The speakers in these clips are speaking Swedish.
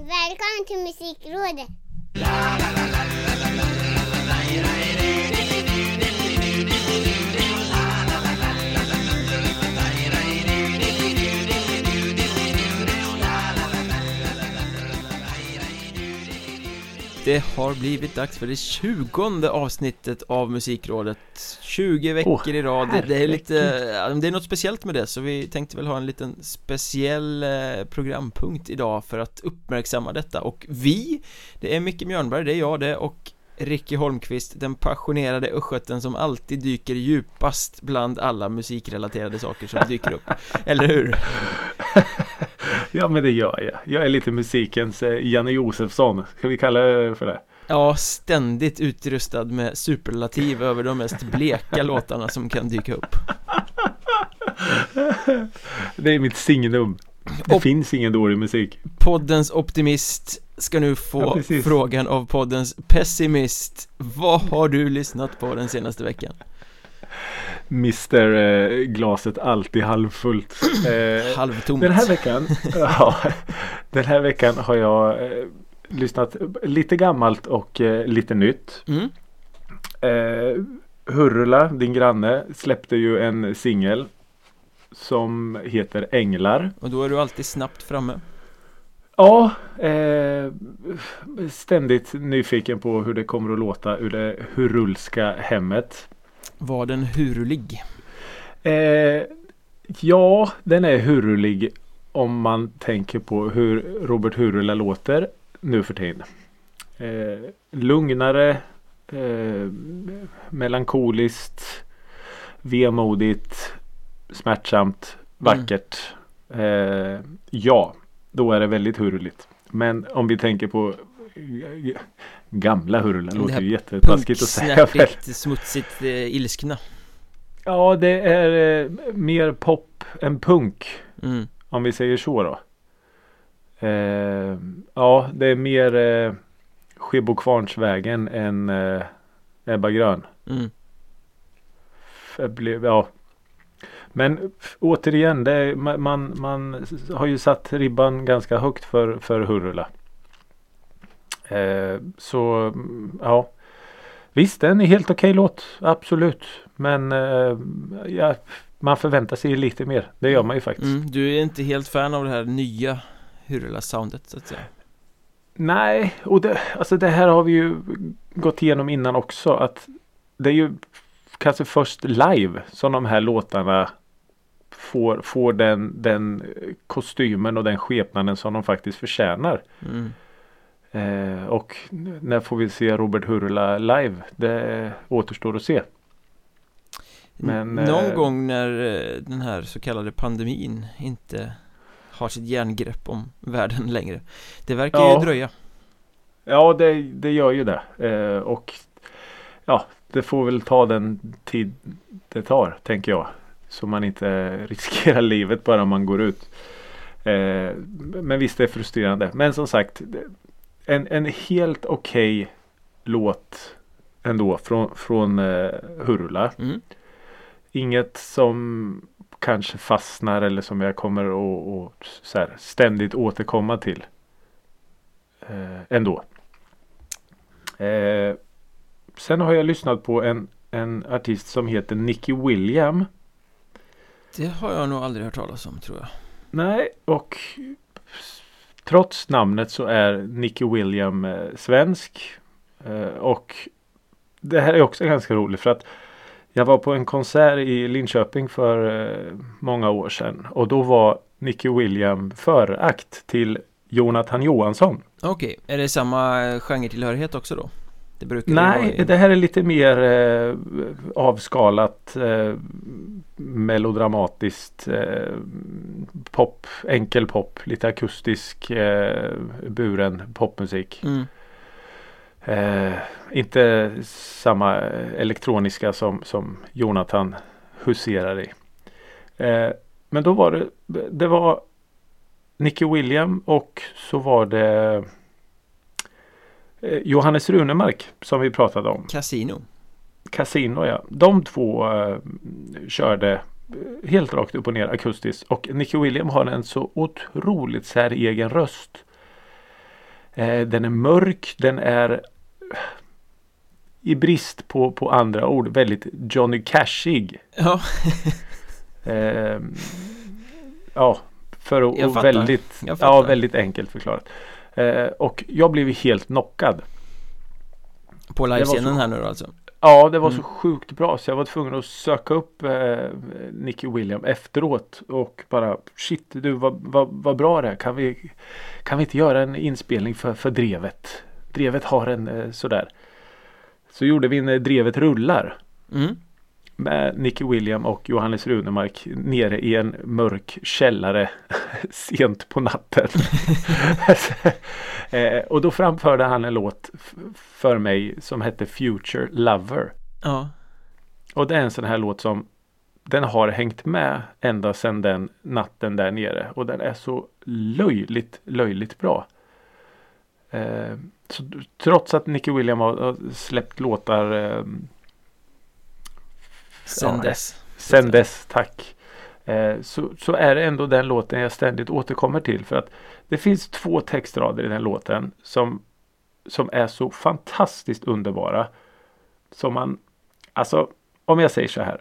Välkommen till Musikrådet! Det har blivit dags för det tjugonde avsnittet av Musikrådet. 20 veckor Åh, i rad. Det är lite, det är något speciellt med det så vi tänkte väl ha en liten speciell eh, programpunkt idag för att uppmärksamma detta. Och vi Det är Micke Mjörnberg, det är jag det och Ricky Holmqvist, den passionerade östgöten som alltid dyker djupast bland alla musikrelaterade saker som dyker upp Eller hur? Ja men det gör jag. Jag är lite musikens eh, Janne Josefsson. Ska vi kalla det för det? Ja, ständigt utrustad med superlativ över de mest bleka låtarna som kan dyka upp Det är mitt signum. Det Och- finns ingen dålig musik. Poddens optimist ska nu Ja, få precis. frågan av poddens pessimist Vad har du lyssnat på den senaste veckan? Mr eh, glaset alltid halvfullt. Eh, Halvtomt den här veckan. ja, den här veckan har jag eh, lyssnat lite gammalt och eh, lite nytt. mm. Eh, Hurula, din granne, släppte ju en singel. Som heter Änglar. Och då är du alltid snabbt framme Ja, eh, ständigt nyfiken på hur det kommer att låta ur det hurulska hemmet. Var den hurulig? Eh, ja, den är hurulig om man tänker på hur Robert Hurula låter nu för tiden. Eh, lugnare, eh, melankoliskt, vemodigt, smärtsamt, vackert. Eh, ja, då är det väldigt huruligt. Men om vi tänker på gamla Hurula, Det låter ju jättetaskigt att säga. väl. Punksnärtigt, smutsigt, eh, ilskna Ja, det är eh, mer pop än punk. mm. Om vi säger så då. Eh, ja, det är mer eh, Skibbokvarnsvägen än eh, Ebba Grön. Mm. Blev- Ja. Men återigen, är, man, man, har ju satt ribban ganska högt för, för Hurula. Eh, så mm, ja. Visst, det är helt okej låt. Absolut. Men eh, ja, man förväntar sig lite mer. Det gör man ju faktiskt. Mm. Du är inte helt fan av det här nya Hurula-soundet så att säga Nej, och det, alltså det här har vi ju gått igenom innan också. Att det är ju kanske först live som de här låtarna får, får den, den kostymen och den skepnaden som de faktiskt förtjänar. mm. Eh, och när får vi se Robert Hurula live? Det återstår att se. Men, Någon eh, gång när eh, den här så kallade pandemin inte har sitt järngrepp om världen längre Det verkar Ja. ju dröja Ja, det, det gör ju det. Eh, och ja, det får väl ta den tid det tar, tänker jag. Så man inte riskerar livet bara man går ut. Eh, men visst, det är frustrerande. Men som sagt, en, en helt okej låt ändå från, från eh, Hurula. mm. Inget som kanske fastnar eller som jag kommer att att så här, ständigt återkomma till. Eh, ändå. Eh, sen har jag lyssnat på en, en artist som heter Nicky William. Det har jag nog aldrig hört talas om tror jag Nej, och trots namnet så är Nicky William eh, svensk. Eh, och det här är också ganska roligt för att jag var på en konsert i Linköping för eh, många år sedan och då var Nicky William förakt till Jonathan Johansson. Okej, är det samma eh, genretillhörighet också då? Det Nej, det här är lite mer eh, avskalat eh, melodramatiskt eh, pop, enkel pop, lite akustisk eh, buren popmusik. mm. Eh, inte samma elektroniska som, som Jonathan huserar i. Eh, men då var det, det var Nicky William och så var det Johannes Runemark som vi pratade om. Casino Casino ja. De två eh, körde eh, helt rakt upp och ner akustiskt. Och Nicky William har en så otroligt säregen röst. Eh, den är mörk, den är i brist på, på andra ord väldigt Johnny Cashig. Ja, Eh, ja, för att, väldigt, ja, väldigt enkelt förklarat. Eh, och jag blev helt knockad. på livescenen här nu då alltså. Ja, det var Mm. så sjukt bra så jag var tvungen att söka upp eh, Nicky William efteråt och bara shit du vad, vad, vad bra det är. Kan vi, kan vi inte göra en inspelning för, för Drevet? Drevet har en eh, sådär. Så gjorde vi en eh, Drevet rullar Mm. Med Nicky William och Johannes Runemark nere i en mörk källare sent på natten. eh, och då framförde han en låt för mig som hette Future Lover. Ja, Och det är en sån här låt som den har hängt med ända sedan den natten där nere och den är så löjligt, löjligt bra. Eh, så, trots att Nicky William har, har släppt låtar eh, sen Ja, dess. sen dess, tack. Eh, så, så är det ändå den låten jag ständigt återkommer till för att det finns två textrader i den låten som, som är så fantastiskt underbara. Som man, alltså om jag säger så här.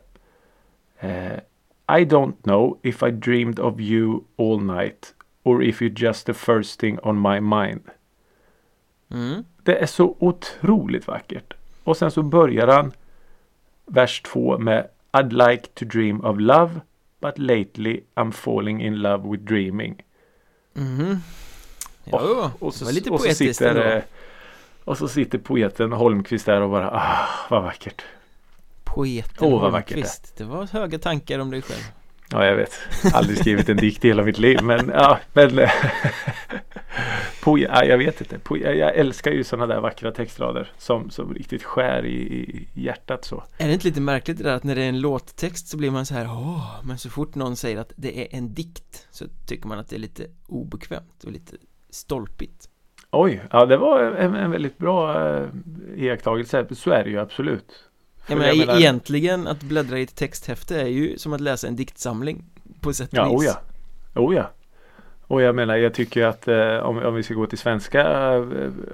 Eh, I don't know if I dreamed of you all night or if you're just the first thing on my mind. Mm. Det är så otroligt vackert. Och sen så börjar han vers två med I'd like to dream of love but lately I'm falling in love with dreaming. Mhm. Jo, Och det så, var lite och så sitter, ändå. eh, Och så sitter poeten Holmqvist där och bara ah, vad vackert. Poeten Åh, vad vackert Holmqvist. Det var höga tankar om dig själv. Ja jag vet. Aldrig skrivit en dikt i hela mitt liv men ja men eh, ja, jag vet inte. Jag älskar ju sådana där vackra textrader som, som riktigt skär i, i hjärtat så. Är det inte lite märkligt det där att när det är en låttext så blir man så här åh, men så fort någon säger att det är en dikt så tycker man att det är lite obekvämt och lite stolpigt. Oj, ja det var en, en väldigt bra eh, iakttagelse. Så är det ju absolut. Jag menar, jag menar- egentligen att bläddra i ett texthäfte är ju som att läsa en diktsamling på sätt och Ja, vis. oh ja. Oh ja. Och jag menar, jag tycker att eh, om, om vi ska gå till svenska eh,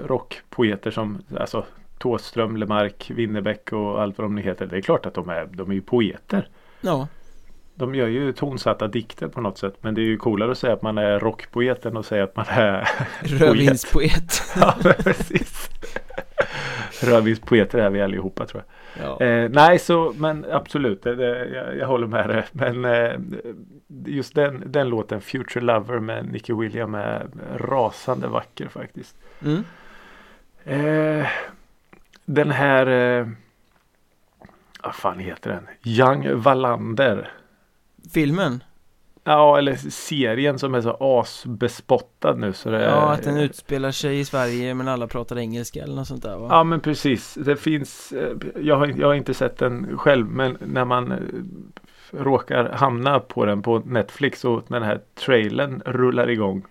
rockpoeter som alltså Thåström, Lemark, Winnerbäck och allt vad de nu heter. Det är klart att de är, de är ju poeter. Ja, De gör ju tonsatta dikter på något sätt. Men det är ju coolare att säga att man är rockpoet än att säga att man är rödvinspoet. Ja, precis. Rödvinspoeter är vi allihopa tror jag. ja. Eh, nej, så men absolut, det, det, jag, jag håller med dig. Men eh, just den, den låten Future Lover med Nicky William är rasande vacker faktiskt. Mm. Eh, den här, eh, vad fan heter den? Young Wallander. Filmen? Ja, eller serien som är så asbespottad nu så det Ja, att den utspelar sig i Sverige men alla pratar engelska eller något sånt där va? Ja men precis. Det finns eh, jag har, jag har inte sett den själv men när man eh, råkar hamna på den på Netflix och när den här trailern rullar igång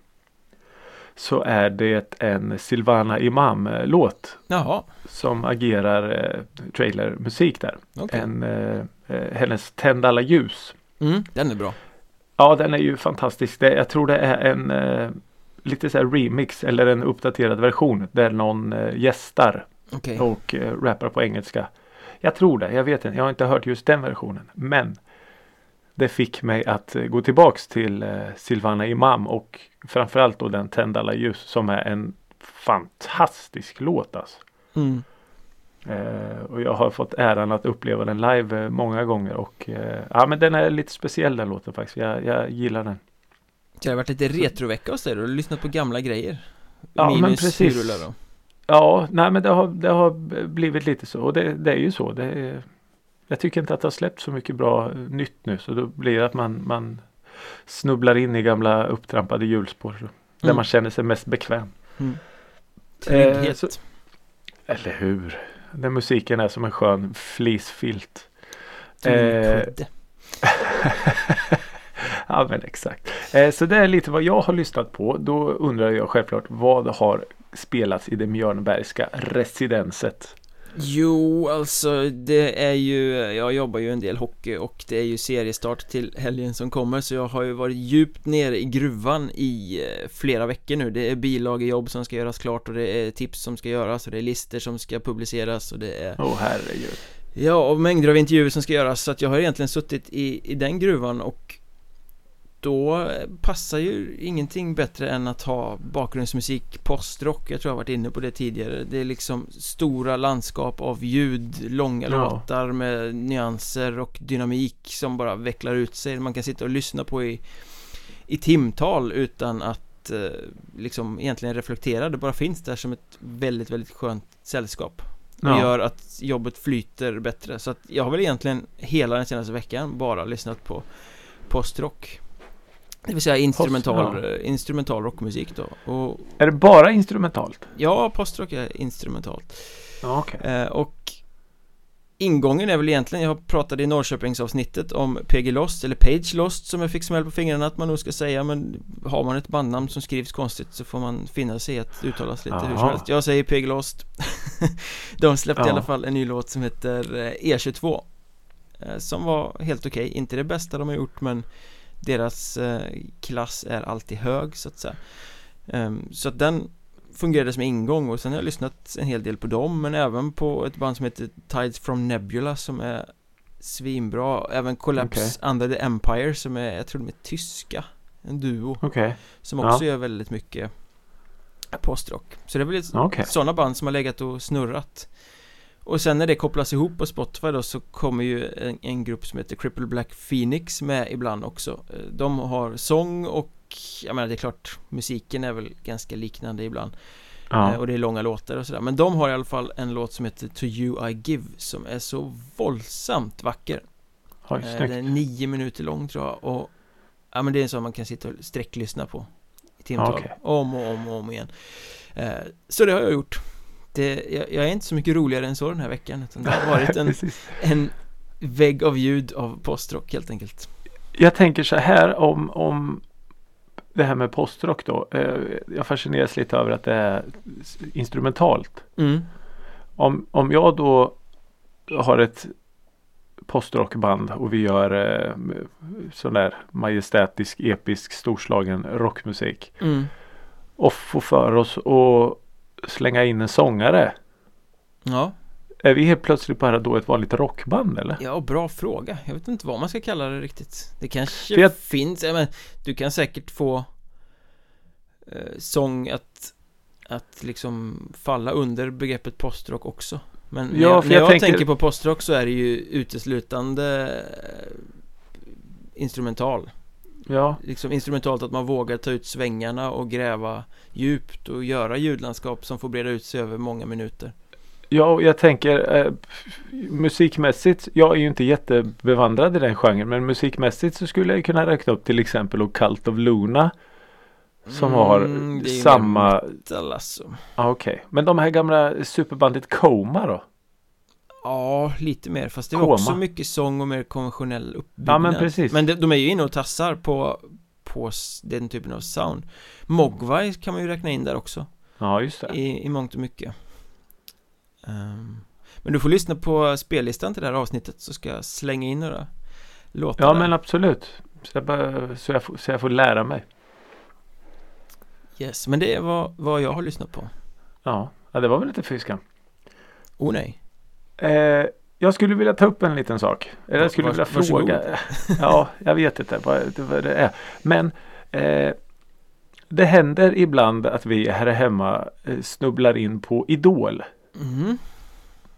så är det en Silvana Imam eh, låt Jaha, som agerar eh, trailermusik där. okej. En, eh, eh, hennes Tänd alla ljus. Mm, den är bra. Ja den är ju fantastisk. Det, jag tror det är en eh, lite så remix eller en uppdaterad version där någon eh, gästar Okej. och eh, rappar på engelska. Jag tror det, jag vet inte. Jag har inte hört just den versionen. Men det fick mig att eh, gå tillbaks till eh, Silvana Imam och framförallt då den Tänd alla ljus som är en fantastisk låt alltså. Mm. Eh, och jag har fått äran att uppleva den live eh, många gånger och eh, ja men den är lite speciell den låten faktiskt. Jag, jag gillar den. Det har varit lite retrovecka hos dig då? Du har lyssnat på gamla grejer? Ja, men Minus precis. hyrullar då? Ja, nej men det har, det har blivit lite så och det, det är ju så. Det är, jag tycker inte att det har släppt så mycket bra nytt nu så då blir det att man, man snubblar in i gamla upptrampade hjulspår så, där Mm. man känner sig mest bekväm. Mm. Trygghet. Eh, så- Eller hur? Den musiken är som en skön fleecefilt. Tumkudde. ja men exakt. Eh, så det är lite vad jag har lyssnat på. Då undrar jag självklart vad har spelats i det Mjörnbergska residenset? Jo, alltså det är ju, jag jobbar ju en del hockey och det är ju seriestart till helgen som kommer så jag har ju varit djupt nere i gruvan i eh, flera veckor nu Det är bilagejobb som ska göras klart och det är tips som ska göras och det är lister som ska publiceras och det är Åh oh, herregud. Ja, och mängder av intervjuer som ska göras så att jag har egentligen suttit i, i den gruvan och då passar ju ingenting bättre än att ha bakgrundsmusik postrock Jag tror jag varit inne på det tidigare. Det är liksom stora landskap av ljud, långa ja. låtar med nyanser och dynamik som bara vecklar ut sig. Man kan sitta och lyssna på i, i timtal utan att eh, liksom egentligen reflektera. Det bara finns där som ett väldigt, väldigt skönt sällskap och ja. gör att jobbet flyter bättre. Så att jag har väl egentligen hela den senaste veckan bara lyssnat på postrock det vill säga instrumental, instrumental rockmusik då och, Är det bara instrumentalt? Ja, postrock är instrumentalt ja, okay. eh, Och Ingången är väl egentligen, jag pratade i Norrköpingsavsnittet om PG Lost eller Page Lost som jag fick smäll på fingrarna att man nog ska säga men har man ett bandnamn som skrivs konstigt så får man finna sig i att uttalas lite Aha. hur som helst Jag säger PG Lost De släppte ja. i alla fall en ny låt som heter E22 eh, e eh, Som var helt okej, okay. inte det bästa de har gjort men deras eh, klass är alltid hög så att säga um, Så att den fungerade som ingång och sen har jag lyssnat en hel del på dem men även på ett band som heter Tides from Nebula som är svinbra Även Collapse okay. Under the Empire som är, jag tror de är tyska En duo okay. Som också ja. gör väldigt mycket postrock Så det är väl okay. sådana band som har legat och snurrat och sen när det kopplas ihop på Spotify då så kommer ju en, en, grupp som heter Cripple Black Phoenix med ibland också. Eh, De har sång och jag menar det är klart musiken är väl ganska liknande ibland. Ja. Eh, och det är långa låtar och sådär. Men de har i alla fall en låt som heter To You I Give som är så våldsamt vacker. Oj, eh, Den är nio minuter lång tror jag. Och Ja men det är en sån man kan sitta och sträcklyssna på I timtal. Okay. Om och om och om igen. Så det har jag gjort det, jag, jag, är inte så mycket roligare än så den här veckan utan det har varit en, en vägg av ljud av postrock helt enkelt Jag tänker så här om, om det här med postrock då eh, Jag fascineras lite över att det är instrumentalt mm. om, om jag då har ett postrockband och vi gör eh, sån där majestätisk, episk, storslagen rockmusik mm. och får för oss att slänga in en sångare? Ja Är vi helt plötsligt bara då ett vanligt rockband eller? Ja, bra fråga. Jag vet inte vad man ska kalla det riktigt. Det kanske jag... finns, men du kan säkert få eh, sång att, att liksom falla under begreppet postrock också. Men när, ja, jag, när jag, jag tänker... tänker... på postrock så är det ju uteslutande eh, instrumental. Ja. Liksom instrumentalt att man vågar ta ut svängarna och gräva djupt och göra ljudlandskap som får breda ut sig över många minuter. Ja, jag tänker eh, musikmässigt, jag är ju inte jättebevandrad i den genren men musikmässigt så skulle jag kunna räkna upp till exempel Cult of Luna som mm, har samma... Alltså. Ah, Okej, okay. men de här gamla superbandet Coma då? Ja, lite mer. Fast det var Koma. också mycket sång och mer konventionell uppbyggnad. Ja men precis. Men de, de är ju inne och tassar på, på den typen av sound. Mogwai kan man ju räkna in där också. Ja just det. I, i mångt och mycket. Um, Men du får lyssna på spellistan till det här avsnittet så ska jag slänga in några låtar Ja där. men absolut. Så jag, bara, så, jag får, så jag får lära mig. Yes, men det är vad, vad jag har lyssnat på. Ja, ja det var väl lite fyskan Oh nej Eh, jag skulle vilja ta upp en liten sak. Eller jag skulle vilja fråga. ja, jag vet inte vad, vad det är. Men eh, det händer ibland att vi här hemma eh, snubblar in på Idol. Mm.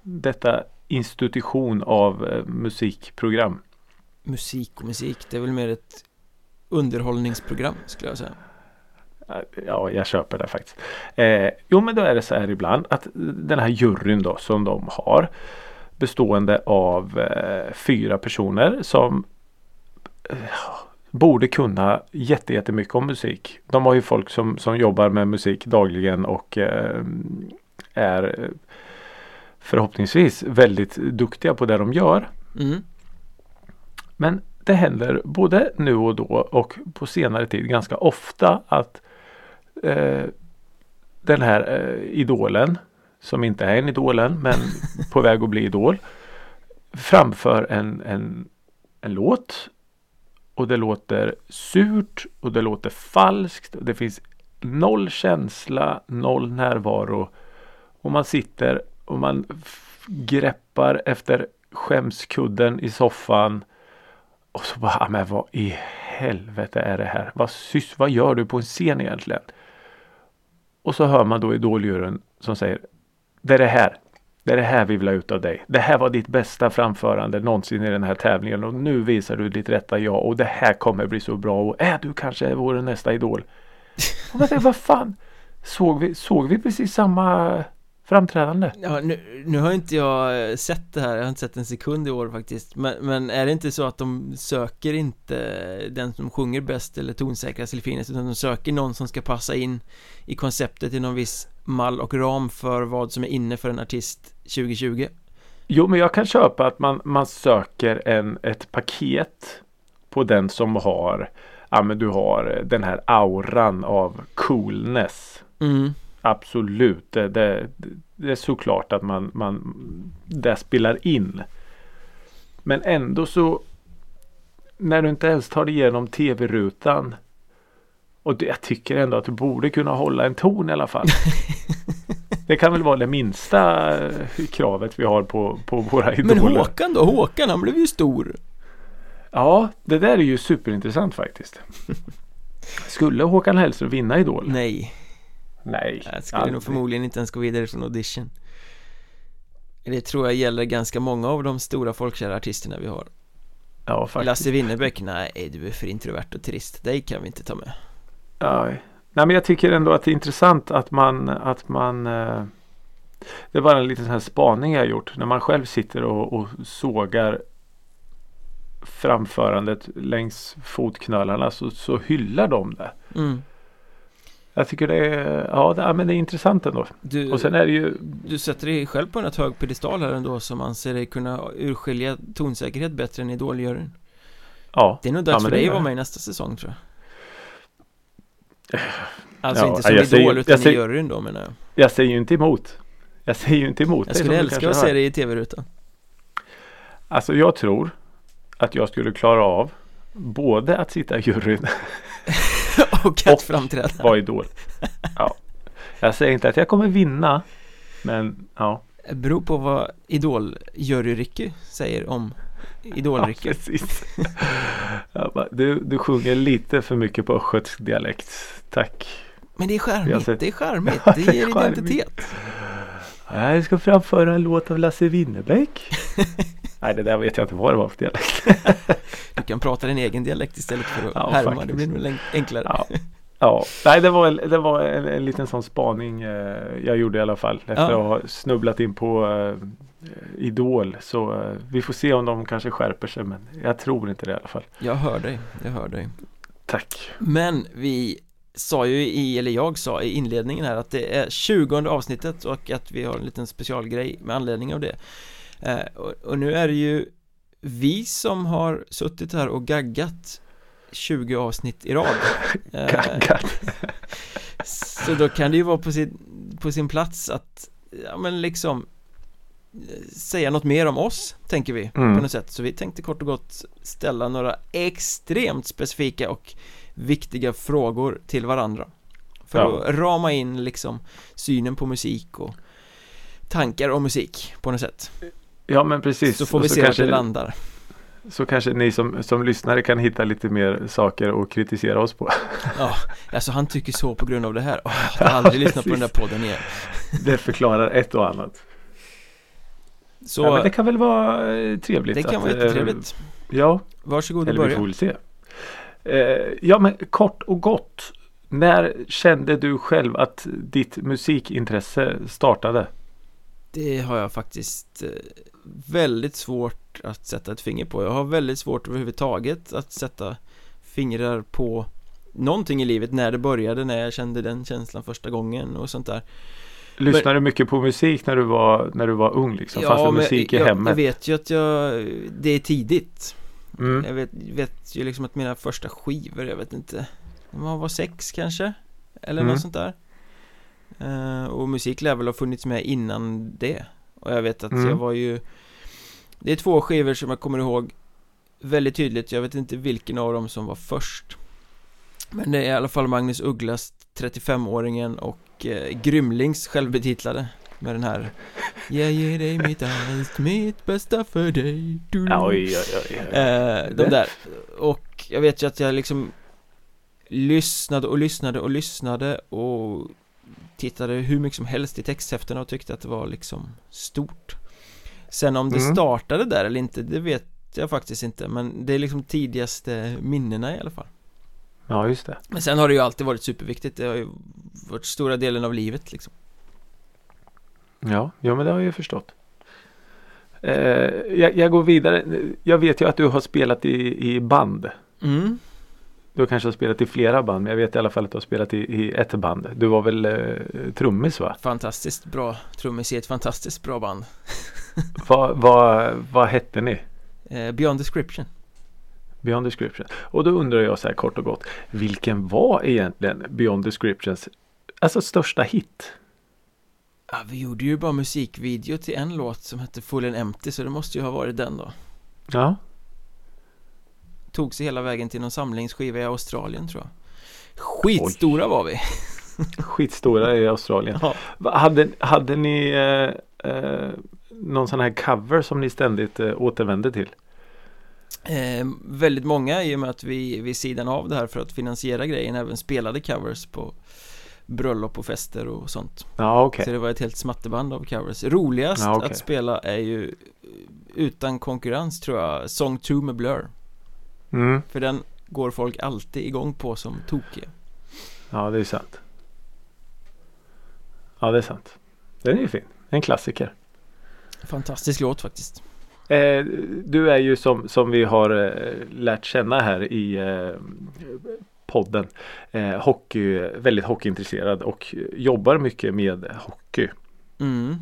Detta institution av eh, musikprogram. Musik och musik, det är väl mer ett underhållningsprogram skulle jag säga. Ja, jag köper det faktiskt. Eh, jo, men då är det så här ibland att den här juryn då som de har bestående av eh, fyra personer som eh, borde kunna jättemycket om musik. De har ju folk som, som jobbar med musik dagligen och eh, är förhoppningsvis väldigt duktiga på det de gör. Mm. Men det händer både nu och då och på senare tid ganska ofta att eh, den här eh, idolen som inte är en idol än men på väg att bli idol framför en, en, en låt och det låter surt och det låter falskt. Och det finns noll känsla, noll närvaro. Och man sitter och man greppar efter skämskudden i soffan. Och så bara, ah, men vad i helvete är det här? Vad, sys vad gör du på en scen egentligen? Och så hör man då idoljuryn som säger Det är det här. Det är det här vi vill ha ut av dig. Det här var ditt bästa framförande någonsin i den här tävlingen och nu visar du ditt rätta jag och det här kommer bli så bra och är du kanske vår nästa idol? Och man säger, vad fan? Såg vi, såg vi precis samma framträdande? Ja, nu, nu har inte jag eh, sett det här, jag har inte sett en sekund i år faktiskt men, men är det inte så att de söker inte den som sjunger bäst eller tonsäkrast eller finast utan de söker någon som ska passa in i konceptet i någon viss mall och ram för vad som är inne för en artist 2020 Jo, men jag kan köpa att man, man söker en, ett paket på den som har Ja men du har den här auran av coolness mm. Absolut, det, det, det är såklart att man, man det spelar in. Men ändå så när du inte ens tar dig igenom tv-rutan och det, jag tycker ändå att du borde kunna hålla en ton i alla fall. Det kan väl vara det minsta kravet vi har på, på våra idoler. Men Håkan då? Håkan han blev ju stor Ja, det där är ju superintressant faktiskt. Skulle Håkan Hellström vinna Idol? Nej Nej. Jag skulle aldrig. nog förmodligen inte ens gå vidare från audition Det tror jag gäller ganska många av de stora folkkära artisterna vi har Ja faktiskt Lasse Winnerbäck, nej du är för introvert och trist, dig kan vi inte ta med Nej, nej men jag tycker ändå att det är intressant att man, att man eh, Det var en liten sån här spaning jag gjort när man själv sitter och, och sågar framförandet längs fotknölarna så, så hyllar de det. mm. Jag tycker det är, ja, det, men det är intressant ändå. Du, och sen är det ju Du sätter dig själv på en rätt hög pedestal här ändå som anser dig kunna urskilja tonsäkerhet bättre än idoljuryn Ja Det är nog dags ja, för dig att vara med i nästa säsong tror jag Alltså Ja, inte som jag säger- idol utan jag säger- i juryn då menar jag Jag säger ju inte emot. Jag säger ju inte emot. Jag skulle älska att se dig i tv-rutan Alltså jag tror att jag skulle klara av både att sitta i juryn Och att Och- framträda vara idol. Ja. Jag säger inte att jag kommer vinna. Men ja. Det beror på vad idol-jury-Ricky säger om ja idol-Ricky precis. Jag bara, du, du sjunger lite för mycket på östgötsk dialekt. Tack. Men det är charmigt, det är charmigt, Ja, det ger identitet Jag ska framföra en låt av Lasse Winnerbäck. Nej det där vet jag inte vad det var för dialekt. Du kan prata din egen dialekt istället för att Ja, härma, det faktiskt. blir nog en- enklare Ja. Ja, nej det var, det var en, en liten sån spaning eh, jag gjorde i alla fall efter Ja. att ha snubblat in på eh, Idol. Så eh, vi får se om de kanske skärper sig men jag tror inte det i alla fall. Jag hör dig, jag hör dig Tack. Men vi sa ju i, eller jag sa i inledningen här att det är 20 avsnittet och att vi har en liten specialgrej med anledning av det och, och nu är det ju vi som har suttit här och gaggat 20 avsnitt i rad Eh, Gaggat. Så då kan det ju vara på sin, på sin plats att, ja men liksom eh, Säga något mer om oss, tänker vi Mm. på något sätt Så vi tänkte kort och gott ställa några extremt specifika och viktiga frågor till varandra För Ja. att rama in liksom synen på musik och tankar om musik på något sätt Ja men precis. Så får vi se vart kanske, det landar Så kanske ni som, som lyssnare kan hitta lite mer saker att kritisera oss på. Ja, alltså han tycker så på grund av det här Åh, Jag har aldrig lyssnat på den där podden igen Det förklarar ett och annat. Så ja, men det kan väl vara eh, trevligt. det kan att, vara eh, jättetrevligt Ja, Varsågod och Eller vi börja får väl se. Eh, ja men kort och gott. När kände du själv att ditt musikintresse startade? Det har jag faktiskt eh, väldigt svårt att sätta ett finger på Jag har väldigt svårt överhuvudtaget att sätta fingrar på någonting i livet när det började, när jag kände den känslan första gången och sånt där Lyssnade du mycket på musik när du var, när du var ung? Liksom? Fanns det musik i jag, hemmet? jag vet ju att jag, det är tidigt Mm. Jag vet, vet ju liksom att mina första skivor, jag vet inte man var sex kanske? Eller Mm. något sånt där Eh, och musik lär väl ha funnits med innan det Och jag vet att Mm. jag var ju Det är två skivor som jag kommer ihåg Väldigt tydligt, jag vet inte vilken av dem som var först Men det är i alla fall Magnus Ugglas 35-åringen och eh, Grymlings självbetitlade Med den här Jag ger dig mitt allt, mitt bästa för dig du. Ja, oj, oj, oj. Eh, de där Och jag vet ju att jag liksom Lyssnade och lyssnade och lyssnade och Tittade hur mycket som helst i texthäftena och tyckte att det var liksom stort Sen om det Mm. startade där eller inte, det vet jag faktiskt inte Men det är liksom tidigaste minnena i alla fall Ja, just det. Men sen har det ju alltid varit superviktigt, det har ju varit stora delen av livet liksom Ja, ja men det har jag ju förstått. Eh, jag, jag går vidare. Jag vet ju att du har spelat i, i band. Mm, Du kanske har spelat i flera band men jag vet i alla fall att du har spelat i, i ett band. Du var väl eh, trummis va? fantastiskt bra trummis i ett fantastiskt bra band Vad vad vad hette ni? eh, Beyond description Beyond Description. Och då undrar jag så här kort och gott. Vilken var egentligen Beyond Descriptions alltså största hit? Ja, vi gjorde ju bara musikvideo till en låt som hette Full and Empty så det måste ju ha varit den då Ja, Tog sig hela vägen till någon samlingsskiva i Australien tror jag Skitstora var vi skitstora i Australien. Ja. Hade, hade ni eh, eh, någon sån här cover som ni ständigt eh, återvände till? eh, Väldigt många i och med att vi vid sidan av det här för att finansiera grejen även spelade covers på bröllop och fester och sånt Ja, okej. Så det var ett helt smatterband av covers Roligast Ja, okej. att spela är ju eh, utan konkurrens tror jag Song 2 med Blur Mm. För den går folk alltid igång på som tokiga Ja, det är sant. Ja, det är sant. Den är ju fin. En klassiker. Fantastisk låt faktiskt Eh, du är ju som, som vi har eh, lärt känna här i eh, podden eh, hockey, väldigt hockeyintresserad och jobbar mycket med hockey. Mm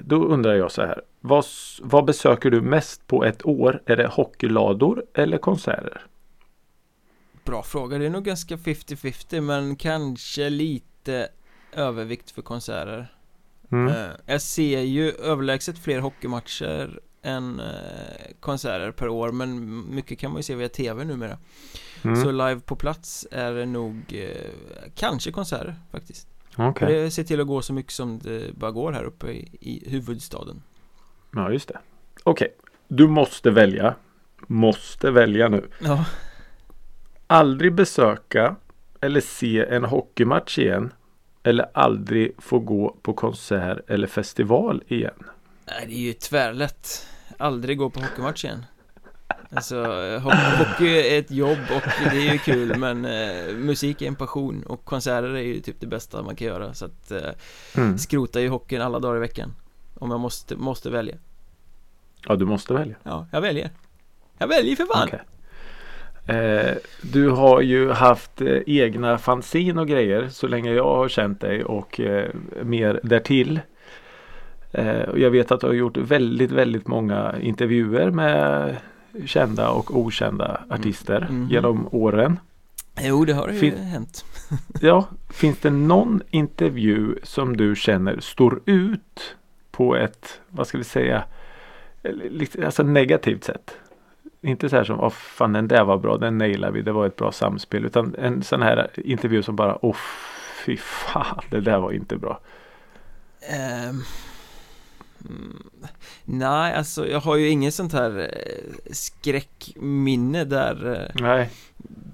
då undrar jag så här. Vad, vad besöker du mest på ett år? Är det hockeylador eller konserter? Bra fråga, det är nog ganska 50-50 men kanske lite övervikt för konserter Mm. Eh, Jag ser ju överlägset fler hockeymatcher än eh, konserter per år men mycket kan man ju se via TV numera Mm. Så live på plats är det nog eh, kanske konserter faktiskt För det ser till att gå så mycket som det bara går här uppe i, i huvudstaden Ja, just det. Okej. Du måste välja. Måste välja nu. Ja, Aldrig besöka eller se en hockeymatch igen. Eller aldrig få gå på konsert eller festival igen. Nej, det är ju tvärlätt Aldrig gå på hockeymatch igen Alltså, eh, ho- hockey är ett jobb och det är ju kul men eh, musik är en passion och konserter är ju typ det bästa man kan göra så att eh, Mm. skrota ju hockeyn alla dagar i veckan Om jag måste, måste välja Ja, du måste välja. Ja, jag väljer Jag väljer för fan! Okej. Eh, du har ju haft eh, egna fanzin och grejer så länge jag har känt dig och eh, mer därtill. Eh, och jag vet att du har gjort väldigt, väldigt många intervjuer med kända och okända artister Mhm. genom åren. Jo, det har ju Fin- hänt Ja, finns det någon intervju som du känner står ut på ett, vad ska vi säga, alltså negativt sätt? Inte så här som, åh fan den där var bra, den nailar vi, det var ett bra samspel. Utan en sån här intervju som bara, åh fy fan, det där var inte bra. Ehm, mm, Nej, alltså jag har ju inget sånt här eh, skräckminne där eh, Nej,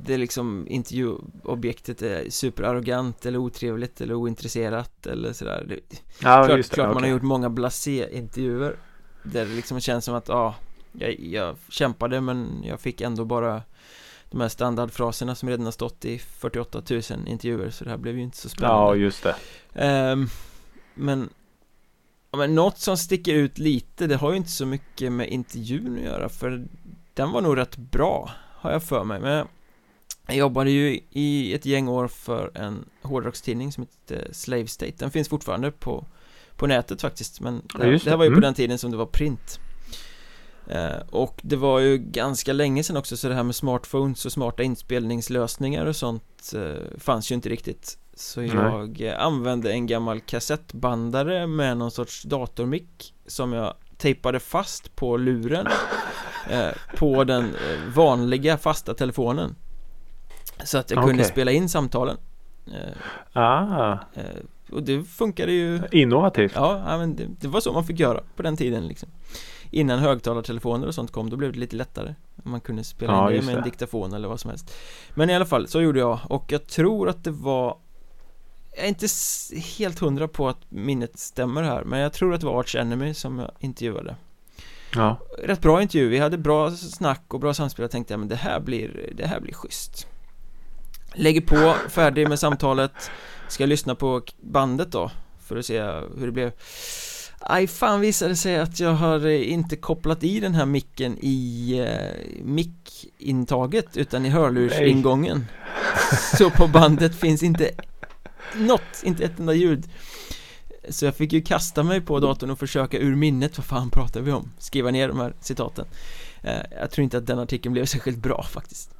det liksom intervjuobjektet är superarrogant eller otrevligt eller ointresserat eller sådär det, ja Klart, just det. klart man har okej. gjort många blasé-intervjuer Där det liksom känns som att, ja jag, jag kämpade men jag fick ändå bara De här standardfraserna som redan har stått i 48 000 intervjuer så det här blev ju inte så Ja, spännande just det. Ehm, Men ja, men något som sticker ut lite, det har ju inte så mycket med intervjun att göra för den var nog rätt bra, har jag för mig. Men jag jobbade ju i ett gäng år för en hårdrockstidning som heter Slave State. Den finns fortfarande på, på nätet faktiskt, men Ja, det, här- just det här det. var ju på Mm. den tiden som det var print. Eh, och det var ju ganska länge sedan också, så det här med smartphones och smarta inspelningslösningar och sånt eh, fanns ju inte riktigt. Så jag eh, använde en gammal kassettbandare med någon sorts datormick Som jag tejpade fast på luren eh, På den eh, vanliga fasta telefonen. Så att jag kunde Okej. spela in samtalen. Eh, Ah, eh, Och det funkade ju. Innovativt. Ja, men det, det var så man fick göra på den tiden liksom. Innan högtalartelefoner och sånt kom, då blev det lite lättare. Man kunde spela Ja, in det med en det. diktafon eller vad som helst. Men i alla fall, så gjorde jag. Och jag tror att det var Jag är inte helt hundra på att minnet stämmer här Men jag tror att det var Arch Enemy som jag intervjuade. Ja. Rätt bra intervju, vi hade bra snack och bra samspel. Jag tänkte, ja, men det här blir, det här blir schysst. Lägger på, färdig med samtalet. Ska lyssna på bandet då? För att se hur det blev. Aj fan visade sig att jag har eh, inte kopplat i den här micken i eh, mickintaget utan i hörlursingången. Så på bandet finns inte något, inte ett enda ljud Så jag fick ju kasta mig på datorn och försöka ur minnet vad fan pratar vi om? Skriva ner de här citaten Eh, Jag tror inte att den artikeln blev särskilt bra faktiskt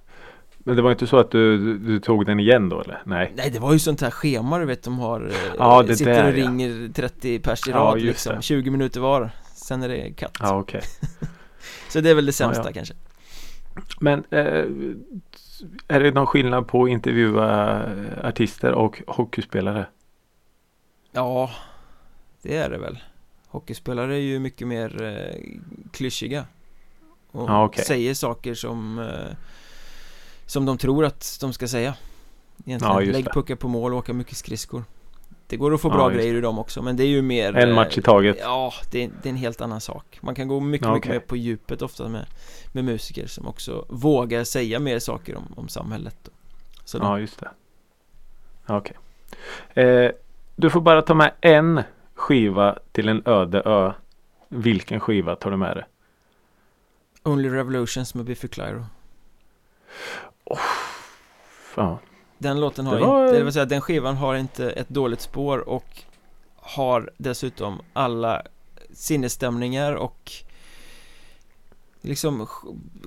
Men det var inte så att du, du, tog den igen då eller? Nej. Nej det var ju sånt här schema du vet de har eh, Ja, det Sitter där, och ja. ringer 30 pers i Ja, rad just liksom det. 20 minuter var Sen är det katt Ja okej. Så det är väl det sämsta Ja, ja. kanske Men eh, är det någon skillnad på att intervjua eh, artister och hockeyspelare? Ja Det är det väl. Hockeyspelare är ju mycket mer eh, klyschiga. Och Ja, okej. säger saker som eh, Som de tror att de ska säga. Egentligen, Ja, lägg puckar på mål och åka mycket skridskor Det går att få Ja, bra just grejer i dem också men det är ju mer En eh, match i taget. Ja, det är, det är en helt annan sak Man kan gå mycket, Ja, mycket okej. mer på djupet ofta med, med musiker som också vågar säga mer saker om, om samhället sådär. Ja just det. Okej. Eh, du får bara ta med en skiva till en öde ö. Vilken skiva tar du med dig? Only Revolutions med Biffy Clyro Ja. Den låten har var- inte, det vill säga den skivan har inte ett dåligt spår och har dessutom alla sinnesstämningar och liksom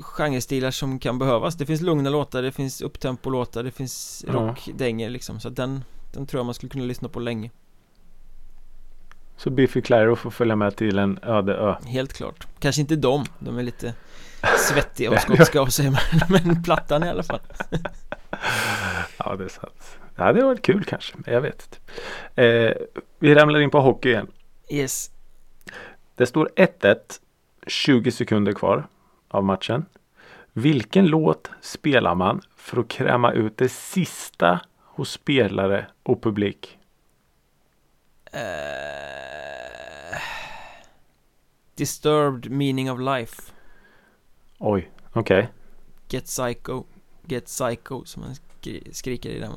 genrestilar som kan behövas. Det finns lugna låtar, det finns upptempo-låtar, det finns Ja. rockdängor liksom. Så den, den tror jag man skulle kunna lyssna på länge. Så Biffy Clyro får följa med till en öde ö. Helt klart. Kanske inte de, de är lite svettiga och skotska säger man, men plattan i alla fall. Ja det är sant. Det var kul kanske. men Jag vet inte. Eh, vi ramlar in på hockey igen. Yes. Det står 1-1. 20 sekunder kvar av matchen. Vilken låt spelar man för att kräma ut det sista hos spelare och publik? Eh, disturbed meaning of life. Oj, okej. Get psycho. Get psycho som man skri- skriker i den.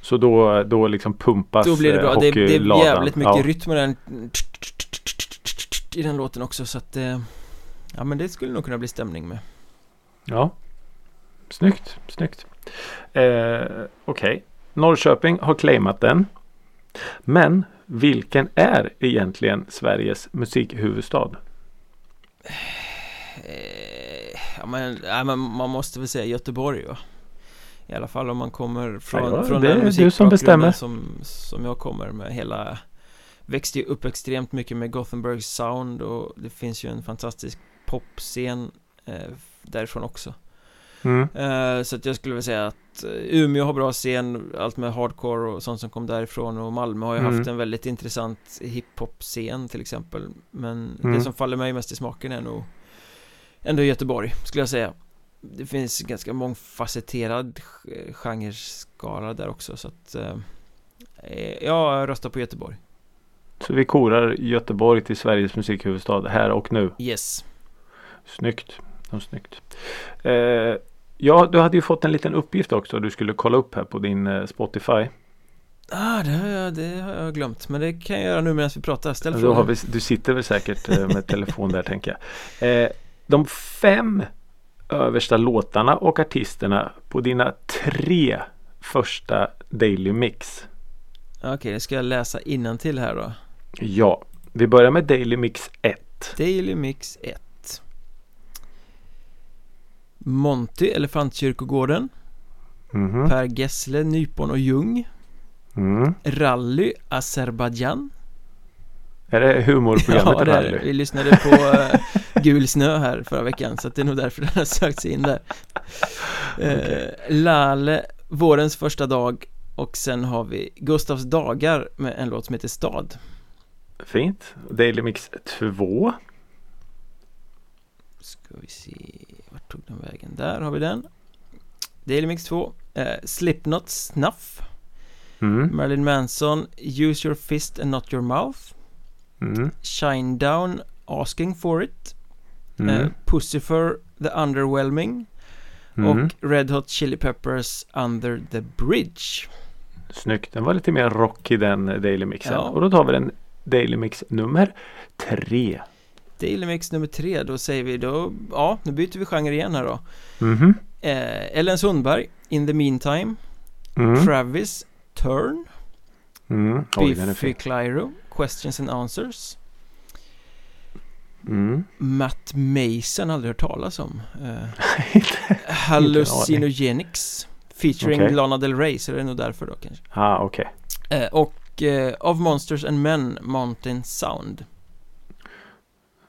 Så då, då liksom pumpas Då blir det bra. Det, det är jävligt mycket ja. rytm i den i den låten också så att eh, Ja men det skulle nog kunna bli stämning med. Ja. Snyggt, snyggt. Eh, Okej. Norrköping har claimat den. Men vilken är egentligen Sveriges musikhuvudstad? Eh, ja, men, ja, men man måste väl säga Göteborg va? I alla fall om man kommer från, Ja, från det den du som musikbakgrunden bestämmer. som, som jag kommer med hela Växte ju upp extremt mycket med Gothenburgs sound och det finns ju en fantastisk popscen eh, därifrån också Mm. Eh, Så att jag skulle vilja säga att eh, Umeå har bra scen, allt med hardcore och sånt som kom därifrån och Malmö har ju Mm. haft en väldigt intressant hiphop-scen till exempel Men Mm. det som faller mig mest i smaken är nog Ändå Göteborg, skulle jag säga Det finns ganska mångfacetterad genreskala där också så att eh, eh, Jag röstar på Göteborg Så vi korar Göteborg till Sveriges musikhuvudstad här och nu. Yes Snyggt. Ja, snyggt. Eh, ja, du hade ju fått en liten uppgift också. Du skulle kolla upp här på din eh, Spotify. Ah, det har, jag, det har jag glömt Men det kan jag göra nu medan vi pratar Ställ frågan har vi, du sitter väl säkert eh, med telefon där tänker jag. Eh, de fem översta låtarna och artisterna på dina tre första Daily Mix. Okej, det ska jag läsa till här då Ja, vi börjar med Daily Mix 1. Daily Mix 1 Monty, Elefantkyrkogården Mhm. Per Gessle, Nypon och Ljung Mm. Rally Azerbajdzjan Är det humorprogrammet Ja det är det. Rally? Vi lyssnade på uh, Gul snö här förra veckan så att det är nog därför den har sökt sig in där uh, Lale, Vårens första dag och sen har vi Gustavs dagar med en låt som heter Stad Fint. Daily Mix 2. Ska vi se, vart tog den vägen? Där har vi den Daily Mix 2 eh, Slipknot Snuff Mm. Marilyn Manson Use your fist and not your mouth Mm. Shine down Asking for it Mm. eh, Pussifer The Underwhelming Mm. och Red Hot Chili Peppers Under the Bridge Snyggt. Den var lite mer rock i den Daily Mixen. Ja. Och då tar vi den Daily Mix nummer tre. Daily Mix nummer tre, då säger vi då Ja, nu byter vi genre igen här då Mhm. eh, Ellen Sundberg In the Meantime Mm. Travis Turn Mm. Oj, Biffy. Clyro Questions and Answers Mm. Matt Mason, aldrig hört talas om Inte- Hallucinogenics Featuring Okej. Lana Del Rey, så det är nog därför då kanske ah, okej. eh, Och eh, Of Monsters and Men Mountain Sound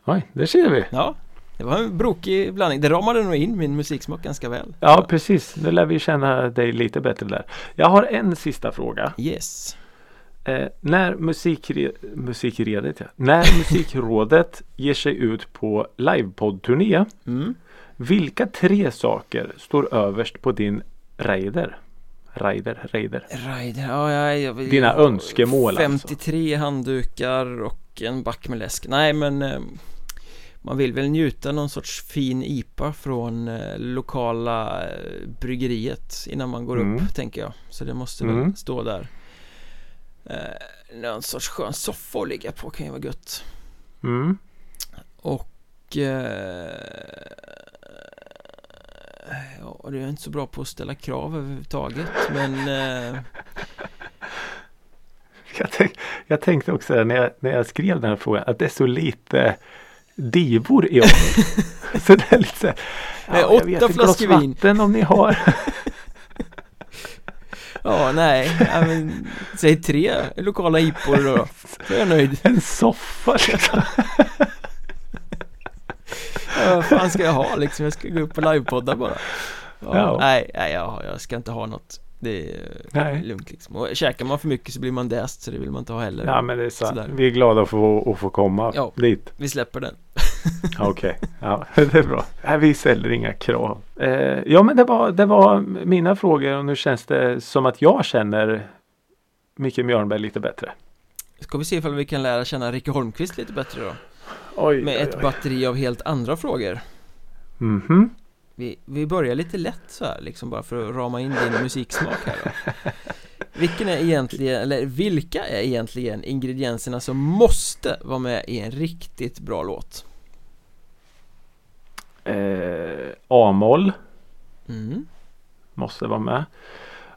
Oj, där ser vi. Ja, det var en brokig blandning Det ramade nog in min musiksmak ganska väl Ja, precis. Nu lär vi känna dig lite bättre där. Jag har en sista fråga. Yes Eh, när musikre- musikredet, ja. När musikrådet ger sig ut på livepoddturné. mm. Vilka tre saker står överst på din raider? Raider, raider. Rider, ja, ja, jag, Dina jag- önskemål alltså. 53 handdukar och en back med läsk Nej men eh, Man vill väl njuta någon sorts fin IPA från eh, lokala eh, bryggeriet innan man går Mm. upp tänker jag Så det måste väl Mm. stå där eh, Någon sorts skön soffa att ligga på kan ju vara gött Mm. Och eh, Ja, det är inte så bra på att ställa krav överhuvudtaget men eh, Jag, tänk, jag tänkte också när jag, när jag skrev den här frågan att det är så lite divor i år. så det är lite så här, jag åtta flaskor vin. vatten om ni har. Ja, nej, ja, men, säg tre lokala IPor då, så är jag nöjd. en soffa liksom. Ja, vad fan ska jag ha liksom? Jag ska gå upp och livepodda bara. Ja, Ja. Nej, nej jag, jag ska inte ha något. Det är Nej. lugnt liksom. Och käkar man för mycket så blir man däst, så det vill man inte ha heller. Ja men det är sant. Sådär. Vi är glada få, att få komma Ja. dit. Vi släpper den. Okej, ja det är bra. Nej, vi ställer inga krav. Eh, ja men det var, det var mina frågor och nu känns det som att jag känner Micke Mjörnberg lite bättre. Ska vi se ifall vi kan lära känna Rikke Holmqvist lite bättre då? Oj, Med oj, ett oj. batteri av helt andra frågor. Mhm. Vi, vi börjar lite lätt så här liksom bara för att rama in din musiksmak här då. Vilken är egentligen, eller vilka är egentligen ingredienserna som måste vara med i en riktigt bra låt? Eh, A-moll Mm. måste vara med.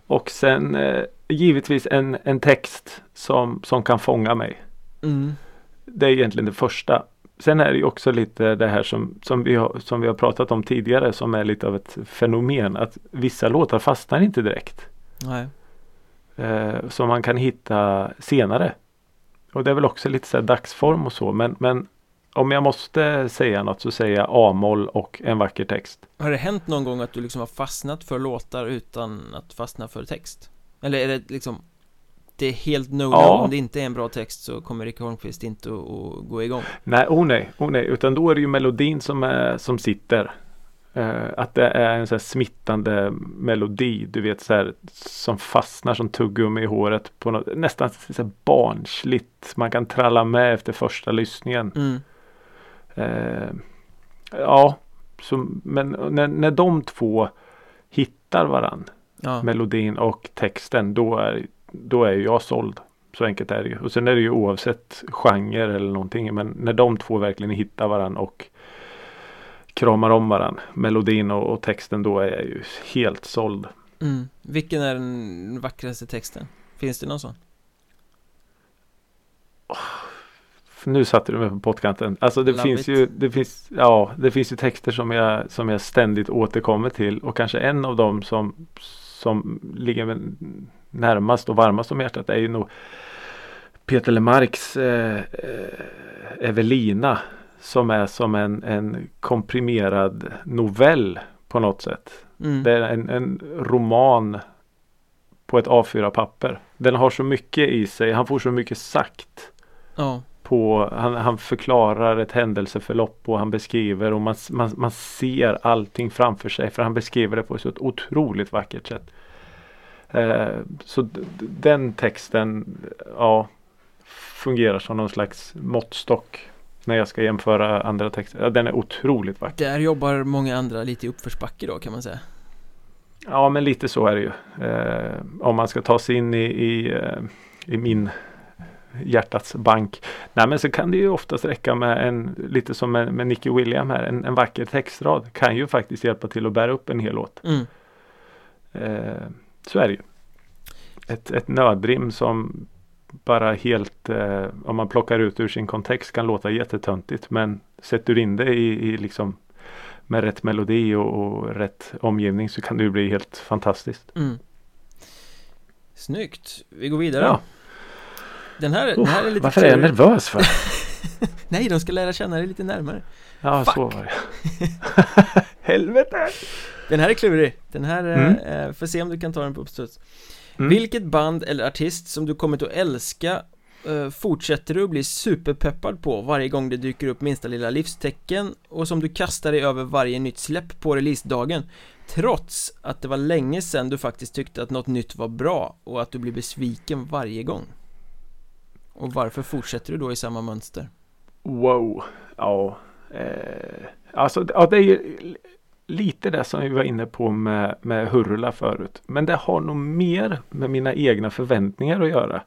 Och sen eh, givetvis en, en text som, som kan fånga mig. Mm. Det är egentligen det första. Sen är det också lite det här som, som, vi har, som vi har pratat om tidigare som är lite av ett fenomen. Att vissa låtar fastnar inte direkt. Nej. Eh, som man kan hitta senare. Och det är väl också lite så dagsform och så. Men, men om jag måste säga något så säger jag A-moll och en vacker text. Har det hänt någon gång att du liksom har fastnat för låtar utan att fastna för text? Eller är det liksom Det är helt no Ja. om det inte är en bra text så kommer Rikke Holmqvist inte att, gå igång Nej, oh nej, oh nej. Utan då är det ju melodin som, är, som sitter. Eh, att det är en så här smittande melodi. Du vet så här som fastnar som tuggummi i håret. På något, nästan så barnsligt. Man kan tralla med efter första lyssningen. mm. Eh, ja, så, men när, när de två hittar varann. Ja, melodin och texten då är, då är jag såld. Så enkelt är det ju. Och sen är det ju oavsett genre eller någonting. Men när de två verkligen hittar varann och kramar om varann. Melodin och, och texten då är jag ju helt såld. mm. Vilken är den vackraste texten? Finns det någon sån? Nu satte du mig på pottkanten. Alltså det Love finns it. ju det finns, ja, det finns ju texter som jag, som jag ständigt återkommer till. Och kanske en av dem som, som ligger närmast och varmast om hjärtat är ju nog Peter Lemarks eh, eh, Evelina som är som en, en komprimerad novell på något sätt. mm. Det är en, en roman på ett A4-papper. Den har så mycket i sig. Han får så mycket sagt. Ja, På, han, han förklarar ett händelseförlopp och han beskriver och man, man, man ser allting framför sig. För han beskriver det på ett så otroligt vackert sätt. Eh, så den texten ja, fungerar som någon slags måttstock. När jag ska jämföra andra texter. Ja, den är otroligt vacker. där jobbar många andra lite i uppförsbacke då kan man säga Ja men lite så är det ju. Eh, om man ska ta sig in i, i, eh, i min hjärtats bank. Nej men så kan det ju oftast räcka med en lite som med, med Nicky William här. En, en vacker textrad kan ju faktiskt hjälpa till att bära upp en hel låt. mm. Eh, så är det ju. Ett, ett nödrim som bara helt eh, om man plockar ut ur sin kontext kan låta jättetöntigt. Men sätter du in det i, i liksom med rätt melodi och, och rätt omgivning så kan det ju bli helt fantastiskt. Mm. Snyggt, vi går vidare Ja. Den här, den här är lite Varför är jag nervös för? Nej, de ska lära känna dig lite närmare Ja, Fuck. så var det. Helvete! Den här är klurig Den här, Mm. mm. får se om du kan ta den på uppstuds Mm. Vilket band eller artist som du kommit att älska eh, Fortsätter du att bli superpeppad på varje gång det dyker upp minsta lilla livstecken och som du kastar dig över varje nytt släpp på releasedagen Trots att det var länge sedan du faktiskt tyckte att något nytt var bra och att du blir besviken varje gång Och varför fortsätter du då i samma mönster? Wow. Ja. Eh, alltså ja, det är ju lite det som vi var inne på med, med Hurula förut. Men det har nog mer med mina egna förväntningar att göra.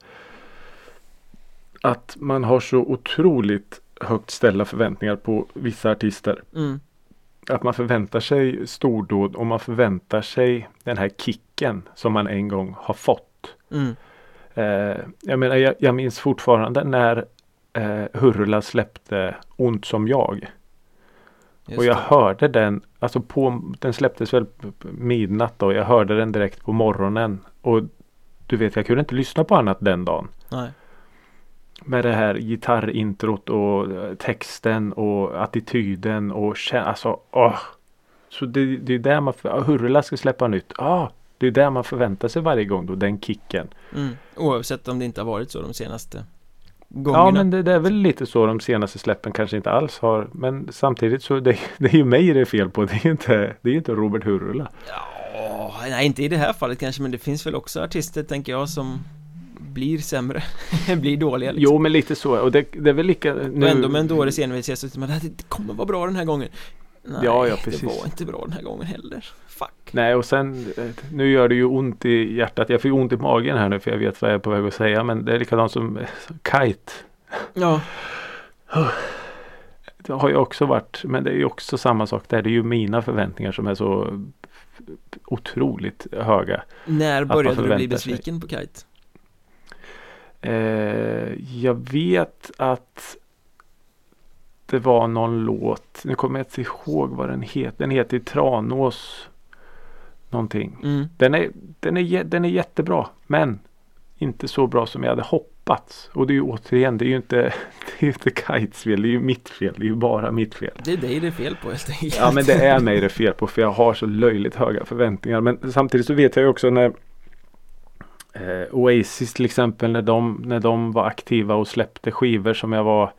Att man har så otroligt högt ställda förväntningar på vissa artister. Mm, Att man förväntar sig stordåd och man förväntar sig den här kicken som man en gång har fått. mm, Eh, jag menar, jag, jag minns fortfarande när eh, Hurula släppte Ont som jag. just och jag det. hörde den, alltså på, den släpptes väl midnatt då. Jag hörde den direkt på morgonen. Och du vet, jag kunde inte lyssna på annat den dagen. Nej, Med det här gitarrintrot och eh, texten och attityden och kä- alltså åh. Så det, det är där man, Hurula ska släppa nytt. Ah, det är där man förväntar sig varje gång då, den kicken. mm. Oavsett om det inte har varit så de senaste gångerna Ja men det, det är väl lite så de senaste släppen kanske inte alls har. Men samtidigt så det, det är ju mig det är fel på. Det är ju inte, det är inte Robert Hurula. Ja, nej inte i det här fallet kanske men det finns väl också artister tänker jag som blir sämre, blir dåliga liksom. Jo men lite så. Och det, det är väl lika nu. Och ändå med en dåres envishet så tycker man det kommer vara bra den här gången Nej, Ja, ja, det precis. var inte bra den här gången heller Fuck Nej och sen eh, nu gör det ju ont i hjärtat. Jag får ju ont i magen här nu för jag vet vad jag är på väg att säga. Men det är likadant som eh, Kite. Ja, Det har ju också varit. Men det är ju också samma sak där. Det är ju mina förväntningar som är så otroligt höga. när började du bli förväntar sig. besviken på Kite? Eh, jag vet att det var någon låt. Nu kommer jag inte ihåg vad den heter. Den heter Tranås någonting. Mm, Den är, den, är, den är jättebra. Men inte så bra som jag hade hoppats. Och det är ju återigen, det är ju inte, det är inte Kites fel. Det är ju mitt fel. Det är ju bara mitt fel. det är dig det är fel på helt enkelt Ja men det är mig det är fel på för jag har så löjligt höga förväntningar. Men samtidigt så vet jag ju också när eh, Oasis till exempel när de, när de var aktiva och släppte skivor som jag var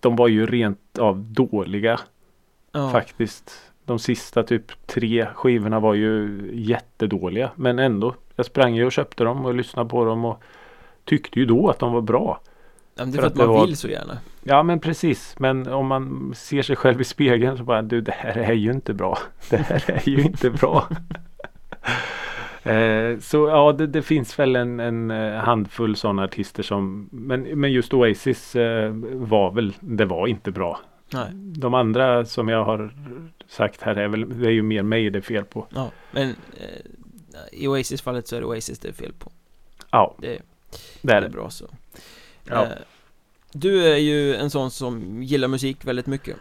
De var ju rent av dåliga ja. faktiskt. De sista typ tre skivorna var ju jättedåliga. Men ändå. Jag sprang ju och köpte dem och lyssnade på dem och tyckte ju då att de var bra. Ja, men det är för för att man var- vill så gärna Ja men precis. Men om man ser sig själv i spegeln så bara du det här är ju inte bra. Det här är ju inte bra. eh, så ja det, det finns väl en, en eh, handfull sådana artister som men, men just Oasis eh, var väl det var inte bra. Nej, De andra som jag har sagt här är väl det är ju mer mig det är fel på. ja, men eh, i Oasis fallet så är det Oasis det är fel på Ja Det, det det är är det. bra så Ja. Eh, Du är ju en sån som gillar musik väldigt mycket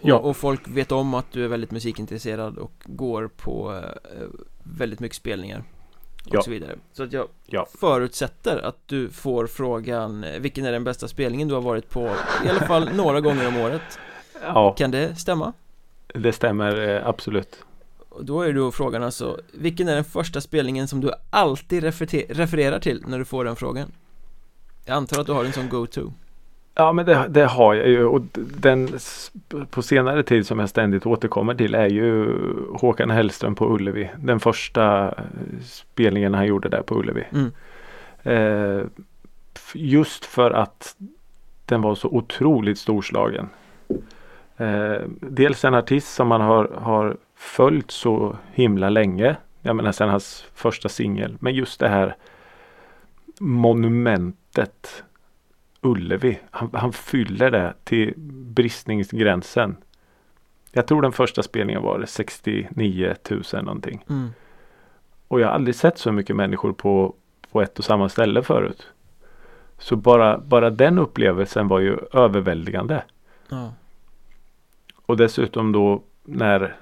och, Ja. och folk vet om att du är väldigt musikintresserad och går på eh, väldigt mycket spelningar och Ja. så vidare Så att jag Ja. förutsätter att du får frågan eh, Vilken är den bästa spelningen du har varit på I alla fall några gånger om året Ja, Kan det stämma? det stämmer eh, absolut. Och då är då frågan alltså Vilken är den första spelningen som du alltid referer- refererar till när du får den frågan? Jag antar att du har en sån go-to Ja men det, det har jag ju och den på senare tid som jag ständigt återkommer till är ju Håkan Hellström på Ullevi. Den första eh, spelningen han gjorde där på Ullevi. Mm. Eh, just för att den var så otroligt storslagen. Eh, dels en artist som man har, har följt så himla länge. Jag menar sen hans första singel. Men just det här monumentet Ullevi. Han, han fyller det till bristningsgränsen. Jag tror den första spelningen var det 69 000 någonting. mm. Och jag har aldrig sett så mycket människor på, på ett och samma ställe förut. Så bara, bara den upplevelsen var ju överväldigande. Ja, Och dessutom då när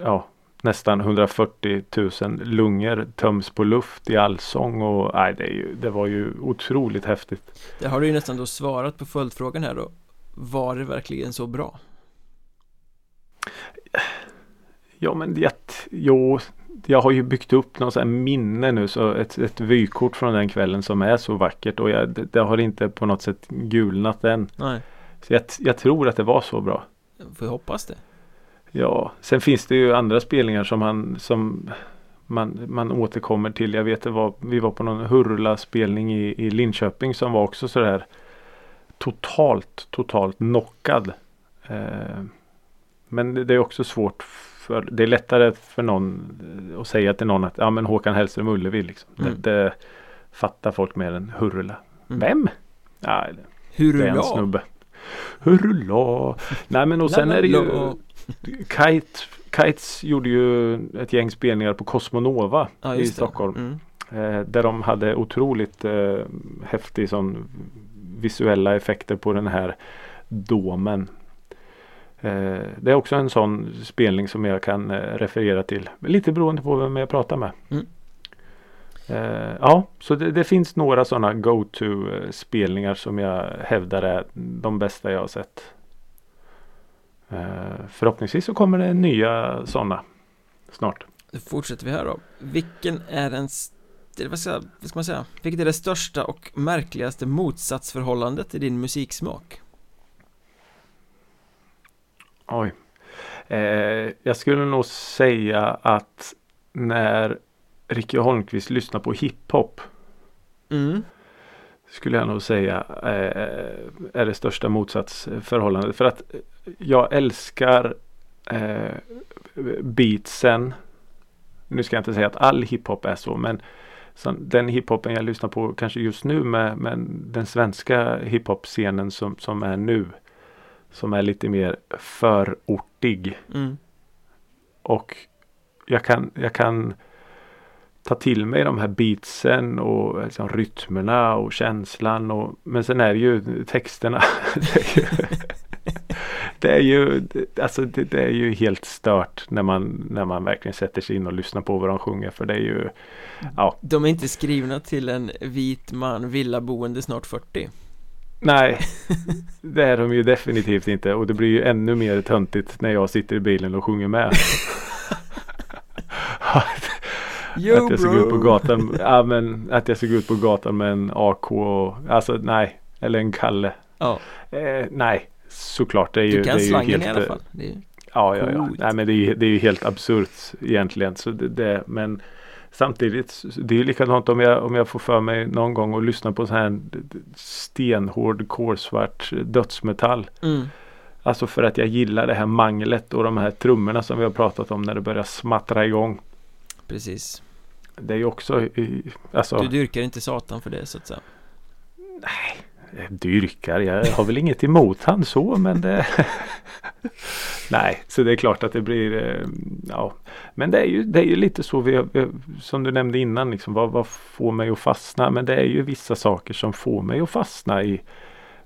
ja, nästan 140 000 lungor töms på luft i allsång. Och, nej, det, ju, det var ju otroligt häftigt. där har du ju nästan då svarat på följdfrågan här då Var det verkligen så bra? Ja men jag, jo, jag har ju byggt upp något minne nu så ett, ett vykort från den kvällen som är så vackert och jag, det, det har inte på något sätt gulnat än. Nej, Så jag, jag tror att det var så bra. får hoppas det Ja, sen finns det ju andra spelningar som man som man, man återkommer till. Jag vet det var, vi var på någon Hurula-spelning i, i Linköping som var också sådär totalt, totalt knockad. Eh, men det, det är också svårt för, det är lättare för någon att säga till någon att ja men Håkan Hellström Ullevi liksom. Mm. Det, det fattar folk mer än Hurula. Mm. Vem? Ja, Hur det är en snubbe. Hurula! Nej men och sen är det ju Kite, Kites gjorde ju ett gäng spelningar på Cosmonova Ja, i. Stockholm. mm. Eh, där de hade otroligt eh, häftig sån visuella effekter på den här domen. Eh, det är också en sån spelning som jag kan eh, referera till. Lite beroende på vem jag pratar med. Mm. Eh, ja, så det, det finns några sådana go-to eh, spelningar som jag hävdar är de bästa jag har sett. Eh, förhoppningsvis så kommer det nya sådana snart. Då fortsätter vi här då Vilken är den vad ska, vad ska man säga? Vilket är det största och märkligaste motsatsförhållandet i din musiksmak? Oj. Eh, jag skulle nog säga att när Ricky Holmqvist lyssnar på hiphop Mm, skulle jag nog säga eh, är det största motsatsförhållandet. För att jag älskar eh, beatsen. Nu ska jag inte säga att all hiphop är så men den hiphopen jag lyssnar på kanske just nu med, med den svenska hiphop-scenen som, som är nu. Som är lite mer förortig. mm, Och jag kan, jag kan ta till mig de här beatsen och liksom rytmerna och känslan. Och, men sen är det ju texterna. det är ju, alltså det, det är ju helt stört när man, när man verkligen sätter sig in och lyssnar på vad de sjunger. För det är ju, ja, De är inte skrivna till en vit man, villaboende snart 40 nej. Det är de ju definitivt inte. Och det blir ju ännu mer töntigt när jag sitter i bilen och sjunger med. Yo att jag ska gå ut på gatan. Ja, men att jag ska gå ut på gatan med en AK och alltså nej. Eller en Kalle. Ja, Eh, nej, såklart. Det är ju, du kan det är ju slangen helt, i alla eh, fall det är, Ja, ja, ja. Coolt. Nej, men det är, ju- det är ju helt absurt egentligen. Så det, det, men samtidigt, så- det är ju likadant om jag, om jag får för mig någon gång att lyssna på sån här stenhård, kolsvart dödsmetall. mm, Alltså för att jag gillar det här manglet och de här trummorna som vi har pratat om när det börjar smattra igång. Precis Det är ju också, alltså. Du dyrkar inte satan för det så att säga Eh, Dyrkar, jag har väl inget emot han så men det Nej, så det är klart att det blir eh, Ja Men det är ju, det är ju lite så vi Som du nämnde innan liksom, vad, vad får mig att fastna? Men det är ju vissa saker som får mig att fastna i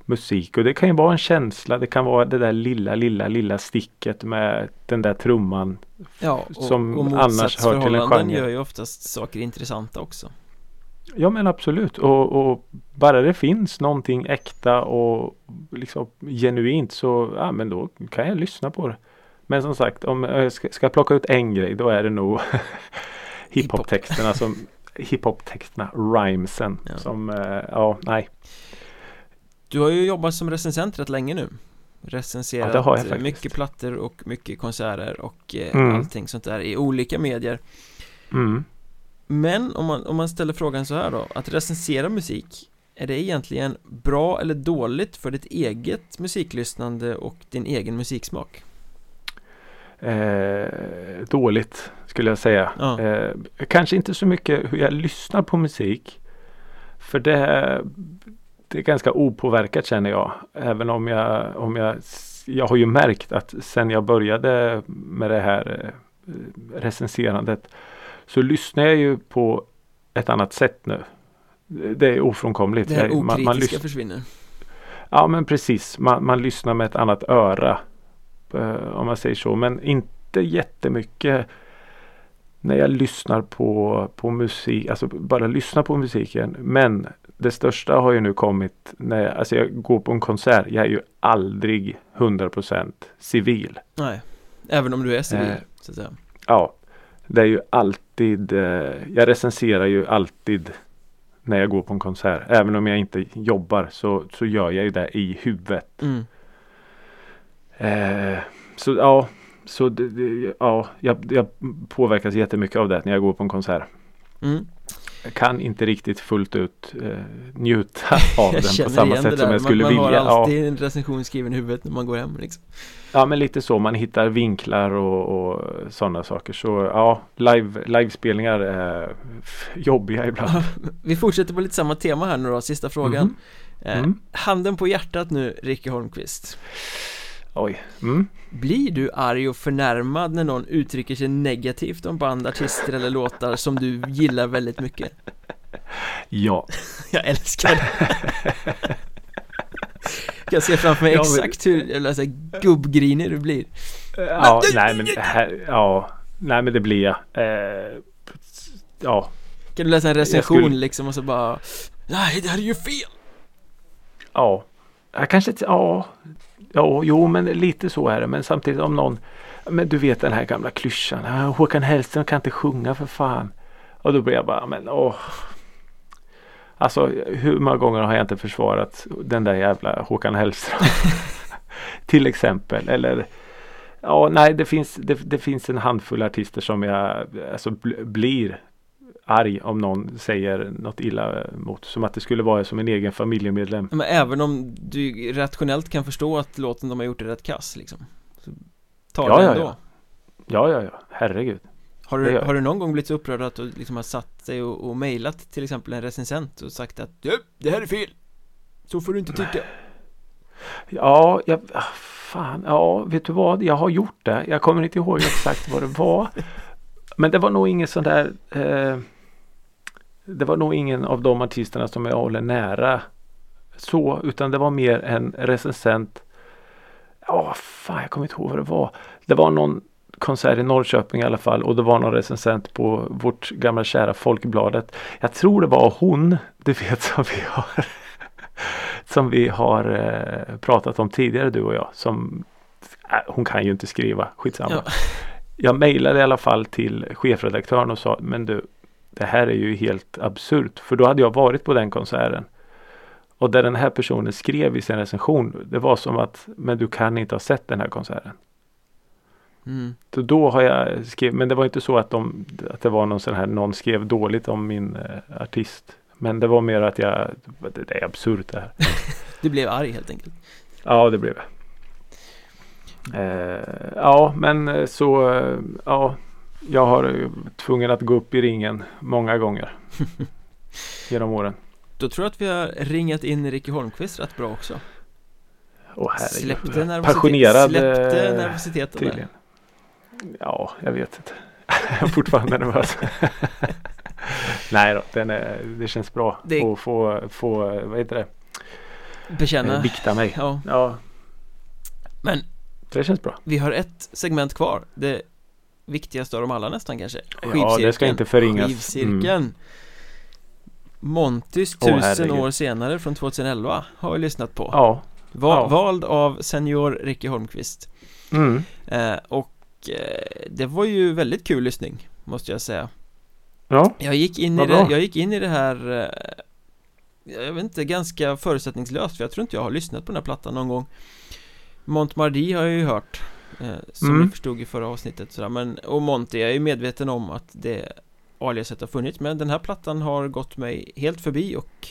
musik och det kan ju vara en känsla. Det kan vara det där lilla, lilla, lilla sticket med den där trumman. Ja, och, som och annars hör till en genre. gör ju oftast saker intressanta också. Ja men absolut och, och bara det finns någonting äkta och liksom genuint så ja men då kan jag lyssna på det. Men som sagt om jag ska, ska jag plocka ut en grej då är det nog hiphop-texterna som hiphop-texterna, rhymesen Ja. som eh, ja nej. Du har ju jobbat som recensent rätt länge nu Recenserat Ja, det har jag faktiskt. mycket plattor och mycket konserter och eh, Mm. allting sånt där i olika medier Mm. Men om man, om man ställer frågan så här då Att recensera musik Är det egentligen bra eller dåligt för ditt eget musiklyssnande och din egen musiksmak? Eh, dåligt skulle jag säga. Ja. Eh, kanske inte så mycket hur jag lyssnar på musik. För det, det är ganska opåverkat känner jag. Även om jag, om jag, jag har ju märkt att sen jag började med det här eh, recenserandet så lyssnar jag ju på ett annat sätt nu. Det är ofrånkomligt. Det här Jag- man- man okritiska lyssnar- försvinner Ja men precis. Man, man lyssnar med ett annat öra. eh, om man säger så. Men inte jättemycket när jag lyssnar på, på musik. Alltså bara lyssna på musiken. Men det största har ju nu kommit när jag, alltså jag går på en konsert. Jag är ju aldrig 100% civil. Nej Även om du är civil Eh. så att säga Ja, det är ju alltid. Eh, jag recenserar ju alltid när jag går på en konsert. Även om jag inte jobbar så, så gör jag ju det i huvudet. mm. Eh, så ja, så det, det, ja jag, jag påverkas jättemycket av det när jag går på en konsert. Mm. Kan inte riktigt fullt ut eh, njuta av den på samma sätt som jag skulle man, man vilja. har Ja, alltid en recension skriven i huvudet när man går hem liksom. ja, men lite så. Man hittar vinklar och, och sådana saker. Så ja, live, livespelningar är jobbiga ibland. Vi fortsätter på lite samma tema här nu då, sista frågan Mhm. eh, Mm. Handen på hjärtat nu, Ricky Holmqvist Oj. Mm. Blir du arg och förnärmad när någon uttrycker sig negativt om band, artister eller låtar som du gillar väldigt mycket? Ja. Jag älskar det Jag ser framför mig exakt hur, eller så här, gubbgrinig du blir Ja, nej men här, ja, nej men det blir jag. Eh, ja, Kan du läsa en recension skulle- liksom och så bara Nej, det här är ju fel! ja. Jag kanske inte, ja. Ja, jo men lite så är det. Men samtidigt om någon, men du vet den här gamla klyschan. "Ah, Håkan Hellström kan inte sjunga för fan. Och då blir jag bara, men åh. Alltså hur många gånger har jag inte försvarat den där jävla Håkan Hellström? Till exempel. Eller Ja, nej det finns, det, det finns en handfull artister som jag alltså, bl- blir arg om någon säger något illa mot. Som att det skulle vara som en egen familjemedlem. Men även om du rationellt kan förstå att låten de har gjort är rätt kass liksom så Ta Ja, det ja, ändå ja. Ja, ja, ja. Herregud. Har du, har du någon gång blivit så upprörd att du liksom har satt dig och, och mejlat till exempel en recensent och sagt att Du, det här är fel! Så får du inte tycka Ja, jag, ah, fan, ja, vet du vad? Jag har gjort det. Jag kommer inte ihåg exakt vad det var. Men det var nog ingen sån där eh, Det var nog ingen av de artisterna som jag håller nära så, utan det var mer en recensent. Ja, fan, jag kommer inte ihåg vad det var. Det var någon konsert i Norrköping i alla fall och det var någon recensent på vårt gamla kära Folkbladet. Jag tror det var hon, du vet som vi har som vi har eh, pratat om tidigare du och jag. Som, äh, hon kan ju inte skriva, skitsamma. Ja. Jag mejlade i alla fall till chefredaktören och sa men du det här är ju helt absurt. För då hade jag varit på den konserten. Och där den här personen skrev i sin recension. Det var som att men du kan inte ha sett den här konserten. mm. Så då har jag skrivit, men det var inte så att, de, att det var någon sån här, någon skrev dåligt om min eh, artist. Men det var mer att jag, det, det är absurt det här. Du blev arg helt enkelt Ja, det blev det. Eh, ja, men så eh, ja, jag har eh, tvungen att gå upp i ringen många gånger genom åren. Då tror jag att vi har ringat in Ricky Holmqvist rätt bra också herregud. Släppte nervositet, Passionerad släppte eh, nervositeten där tydligen. Ja, jag vet inte. Jag är fortfarande nervös. Nej då, den är, det känns bra Det- att få, få, vad heter det? bekänna eh, vikta mig. Ja, Ja, men det känns bra. vi har ett segment kvar Det viktigaste av dem alla nästan kanske Ja, det ska inte förringas. Skivcirkeln Mm. Montys tusen herregud. år senare från 2011 har vi lyssnat på Ja. Va- ja. Vald av senior Ricky Holmqvist Mm. eh, Och eh, det var ju väldigt kul lyssning Måste jag säga Ja. Jag gick in, i det, jag gick in i det här eh, Jag vet inte, ganska förutsättningslöst för jag tror inte jag har lyssnat på den här plattan någon gång Montmardi har jag ju hört eh, Som Mm. ni förstod i förra avsnittet sådär. men Och Monty, jag är ju medveten om att det aliaset har funnits men den här plattan har gått mig helt förbi och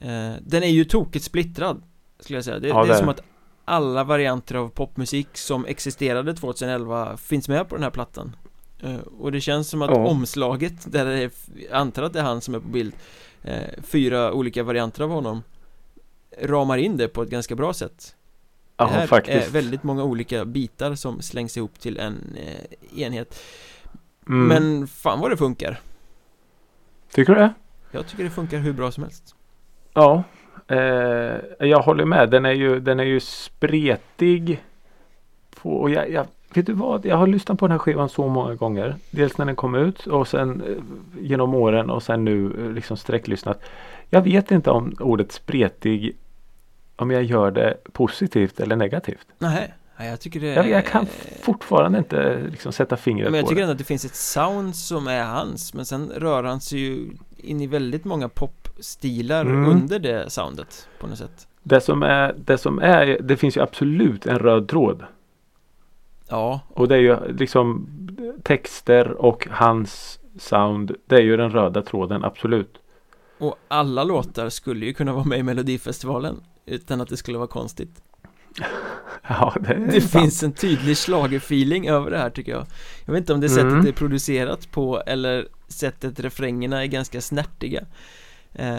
eh, Den är ju tokigt splittrad Skulle jag säga, det, Ja, det det är som att alla varianter av popmusik som existerade 2011 finns med på den här plattan Eh, Och det känns som att Ja. omslaget, där det är, jag antar att det är han som är på bild eh, Fyra olika varianter av honom Ramar in det på ett ganska bra sätt Ja, Det här faktiskt. är väldigt många olika bitar som slängs ihop till en eh, enhet Mm. Men fan vad det funkar Tycker du det? Jag tycker det funkar hur bra som helst Ja. Eh, jag håller med. Den är ju, den är ju spretig. På, och jag, jag, vet du vad? Jag har lyssnat på den här skivan så många gånger. Dels när den kom ut och sen eh, genom åren och sen nu eh, liksom sträcklyssnat. Jag vet inte om ordet spretig om jag gör det positivt eller negativt. Nej, jag tycker det Jag, jag kan fortfarande inte liksom sätta fingret Men jag på tycker det. ändå att det finns ett sound som är hans Men sen rör han sig ju in i väldigt många popstilar Mm. under det soundet på något sätt Det som är, det som är, det finns ju absolut en röd tråd. Ja, Och det är ju liksom texter och hans sound. Det är ju den röda tråden, absolut. och alla låtar skulle ju kunna vara med i Melodifestivalen Utan att det skulle vara konstigt Ja, det, Det finns en tydlig schlagerfeeling över det här tycker jag Jag vet inte om det är sättet Mm. det är producerat på eller sättet refrängerna är ganska snärtiga eh,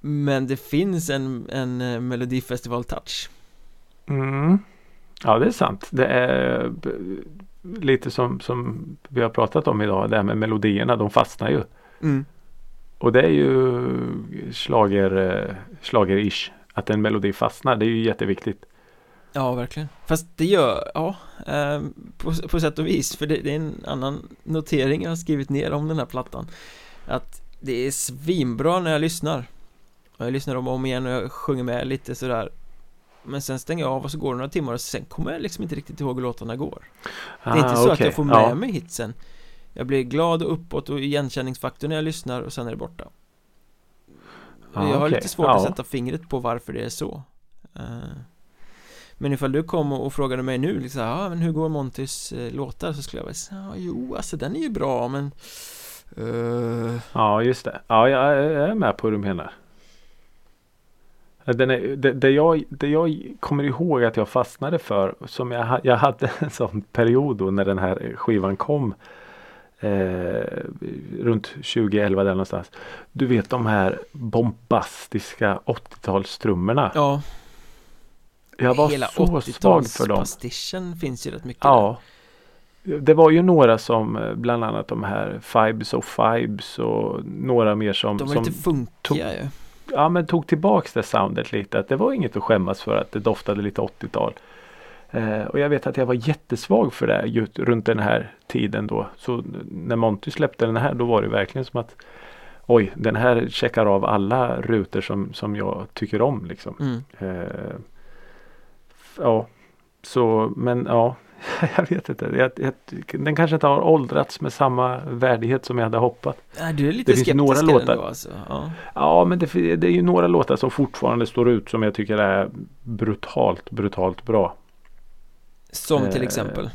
Men det finns en, en eh, Melodifestival-touch Mm. Ja, det är sant. Det är b- lite som, som vi har pratat om idag. Det här med melodierna, de fastnar ju. mm. Och det är ju slager, eh, slager-ish. Att en melodi fastnar, det är ju jätteviktigt. Ja, verkligen. Fast det gör, ja, eh, på, på sätt och vis För det, det är en annan notering jag har skrivit ner om den här plattan. Att det är svinbra när jag lyssnar. Och jag lyssnar om och om igen och jag sjunger med lite sådär. Men sen stänger jag av och så går det några timmar och sen kommer jag liksom inte riktigt ihåg hur låtarna går. Det är inte så att Ah, jag får med ja. mig hitsen. Jag blir glad och uppåt och igenkänningsfaktor när jag lyssnar och sen är det borta Ah, Jag har okej. lite svårt att sätta fingret på varför det är så Eh, Men ifall du kom och frågade mig nu liksom, ja men hur går Montys eh, låtar? Så skulle jag väl säga, ja jo alltså den är ju bra men eh, Ja, just det. Ja, jag är med på hur du menar. Den är, det, det, jag, det jag kommer ihåg att jag fastnade för. Som jag, jag hade en sån period då när den här skivan kom. Eh, runt 2011 där någonstans. Du vet de här bombastiska 80-talstrummorna. Ja, jag var hela så svag för dem. 80-talspastischen finns ju rätt mycket där. Ja. Det var ju några som eh, bland annat de här Fibes och Fibes och några mer som, De var som lite funkiga ju ja, men tog tillbaks det soundet lite. Att det var inget att skämmas för att det doftade lite 80-tal. Eh, och jag vet att jag var jättesvag för det just runt den här tiden då. Så när Monty släppte den här då var det verkligen som att Oj, den här checkar av alla rutor som, som jag tycker om liksom. mm. Eh, ja, så men ja, jag vet inte. Jag, jag, den kanske inte har åldrats med samma värdighet som jag hade hoppat. Nej, du är lite Det finns skeptisk några ändå låtar. alltså. ja. Ja, men det, det är ju några låtar som fortfarande står ut som jag tycker är brutalt, brutalt bra. Som till Eh, exempel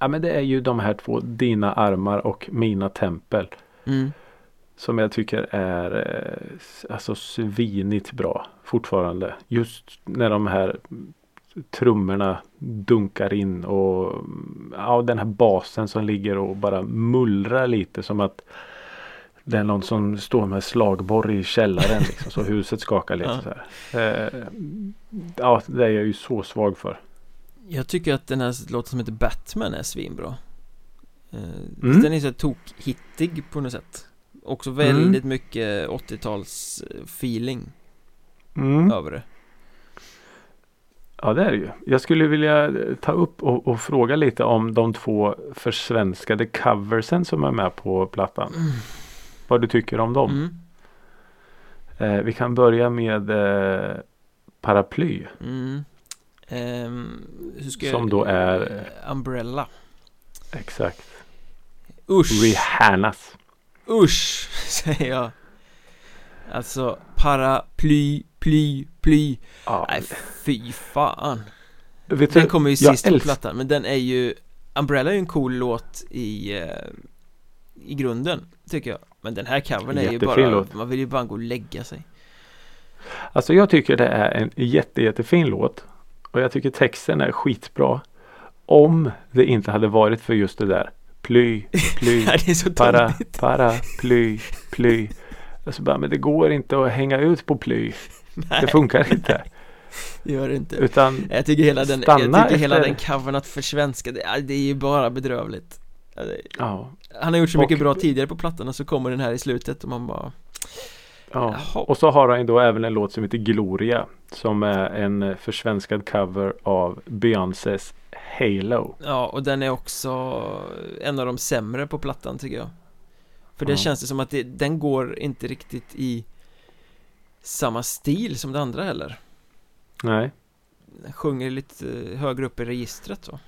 Ja, men det är ju de här två Dina armar och Mina tempel. mm. Som jag tycker är eh, alltså svinigt bra fortfarande. Just när de här trummorna dunkar in och ja, den här basen som ligger och bara mullrar lite som att det är någon som står med slagborr i källaren liksom, så huset skakar lite Ja. så här. Eh, ja, det är jag ju så svag för. Jag tycker att den här låten som heter Batman är svinbra eh, Mm. Den är så tokhittig på något sätt Också väldigt mycket 80-tals eh, feeling Mm. över det Ja det är det ju. Jag skulle vilja eh, ta upp och, och fråga lite om de två försvenskade coversen som är med på plattan. Vad du tycker om dem. mm. Eh, vi kan börja med eh, Paraply. Mm. Ehm, Som då är- eh, Umbrella Exakt. Usch! Rihannas. Usch! Säger jag Alltså paraply, ply, ply Ja, Nej fy fan vet Den kommer ju sist på plattan men den är ju Umbrella är ju en cool låt i eh, I grunden Tycker jag Men den här covern är ju bara låt. Man vill ju bara gå och lägga sig Alltså jag tycker det är en jätte, jättefin låt. Och jag tycker texten är skitbra. Om det inte hade varit för just det där. Ply, ply, Det para, para, ply, ply. Alltså bara, men det går inte att hänga ut på ply. Det Nej, funkar inte. det gör det inte Utan Jag tycker hela den, jag tycker hela efter- den covern att försvenska det, det är ju bara bedrövligt Ja, det- Han har gjort så Och- mycket bra tidigare på plattan och så kommer den här i slutet och man bara ja. Och så har han då även en låt som heter Gloria. Som är en försvenskad cover av Beyoncés Halo. Ja, och den är också en av de sämre på plattan tycker jag För det Ja. känns det som att det, den går inte riktigt i samma stil som det andra heller Nej. Den sjunger lite högre upp i registret så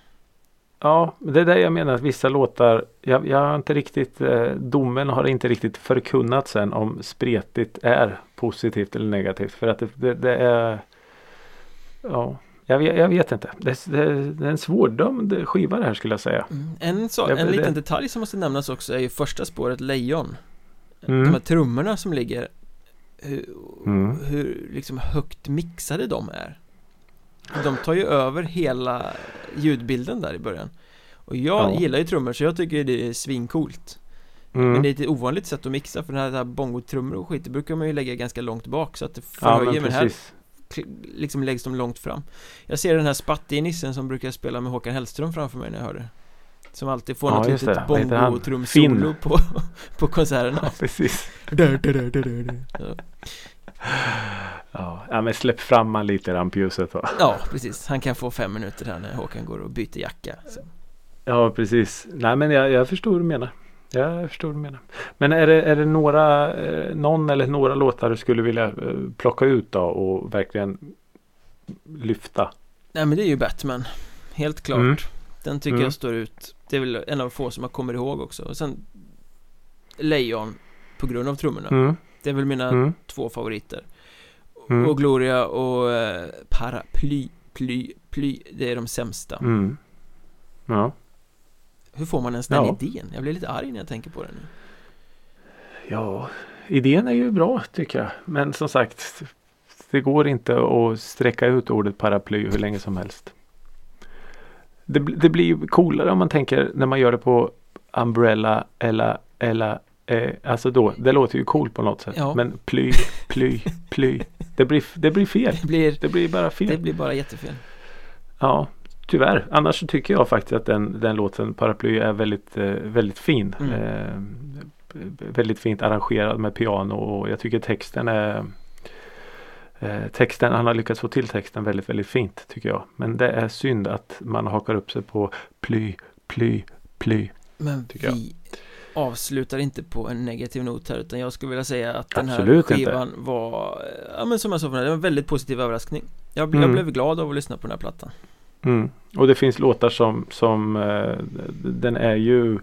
Ja, det är det jag menar att vissa låtar, jag, jag har inte riktigt, eh, domen har inte riktigt förkunnat sen om spretigt är positivt eller negativt. För att det, det, det är, ja, jag vet, jag vet inte. Det, det, är en svårdömd skiva det här skulle jag säga. Mm. En, så, en det- liten detalj som måste nämnas också är ju första spåret Lejon Mm. De här trummorna som ligger hur, Mm. hur liksom högt mixade de är De tar ju över hela ljudbilden där i början. Och jag Ja. gillar ju trummor så jag tycker det är svincoolt. Mm. Men det är ett ovanligt sätt att mixa för den här, här bongotrummor och skit Det brukar man ju lägga ganska långt bak så att det ja, förhöjer men men här liksom läggs de långt fram. Jag ser den här spattige nissen som brukar spela med Håkan Hellström framför mig när jag hör det Som alltid får Ja, något litet bongotrumsolo på, på konserterna Ja, precis. Ja. Men släpp fram han lite i rampljuset va. Ja, precis. Han kan få fem minuter här när Håkan går och byter jacka. Så. Ja, precis. Nej, men jag, jag förstår vad du menar. Jag förstår vad du menar. Men är det, är det några, eh, någon eller några låtar du skulle vilja eh, plocka ut då och verkligen lyfta? Nej, men det är ju Batman. Helt klart. Mm. Den tycker Mm. jag står ut. Det är väl en av få som jag kommer ihåg också. Och sen Lejon på grund av trummorna. Mm. Det är väl mina Mm. två favoriter. Mm. Och Gloria och eh, Paraply, ply, ply, det är de sämsta. Mm. Ja. Hur får man ens den Ja. idén? Jag blir lite arg när jag tänker på det nu. ja, idén är ju bra tycker jag. Men som sagt, det går inte att sträcka ut ordet paraply hur länge som helst. Det, det blir coolare om man tänker när man gör det på Umbrella eller, eller eh, alltså då, det låter ju coolt på något sätt. Ja. Men ply, ply, ply. Det blir, det blir fel. Det blir, Det blir bara fel. det blir bara jättefel. Ja, tyvärr. Annars så tycker jag faktiskt att den, den låten Paraply är väldigt, eh, väldigt fin. Mm. Eh, väldigt fint arrangerad med piano och jag tycker texten är Texten, han har lyckats få till texten väldigt, väldigt fint tycker jag. Men det är synd att man hakar upp sig på ply, ply, ply. Men jag. vi avslutar inte på en negativ not här utan jag skulle vilja säga att den här Absolut inte. skivan var, ja men som jag sa förut, det var en väldigt positiv överraskning. Jag, ble- jag Mm. blev glad av att lyssna på den här plattan. Mm. Och det finns låtar som, som eh, den är ju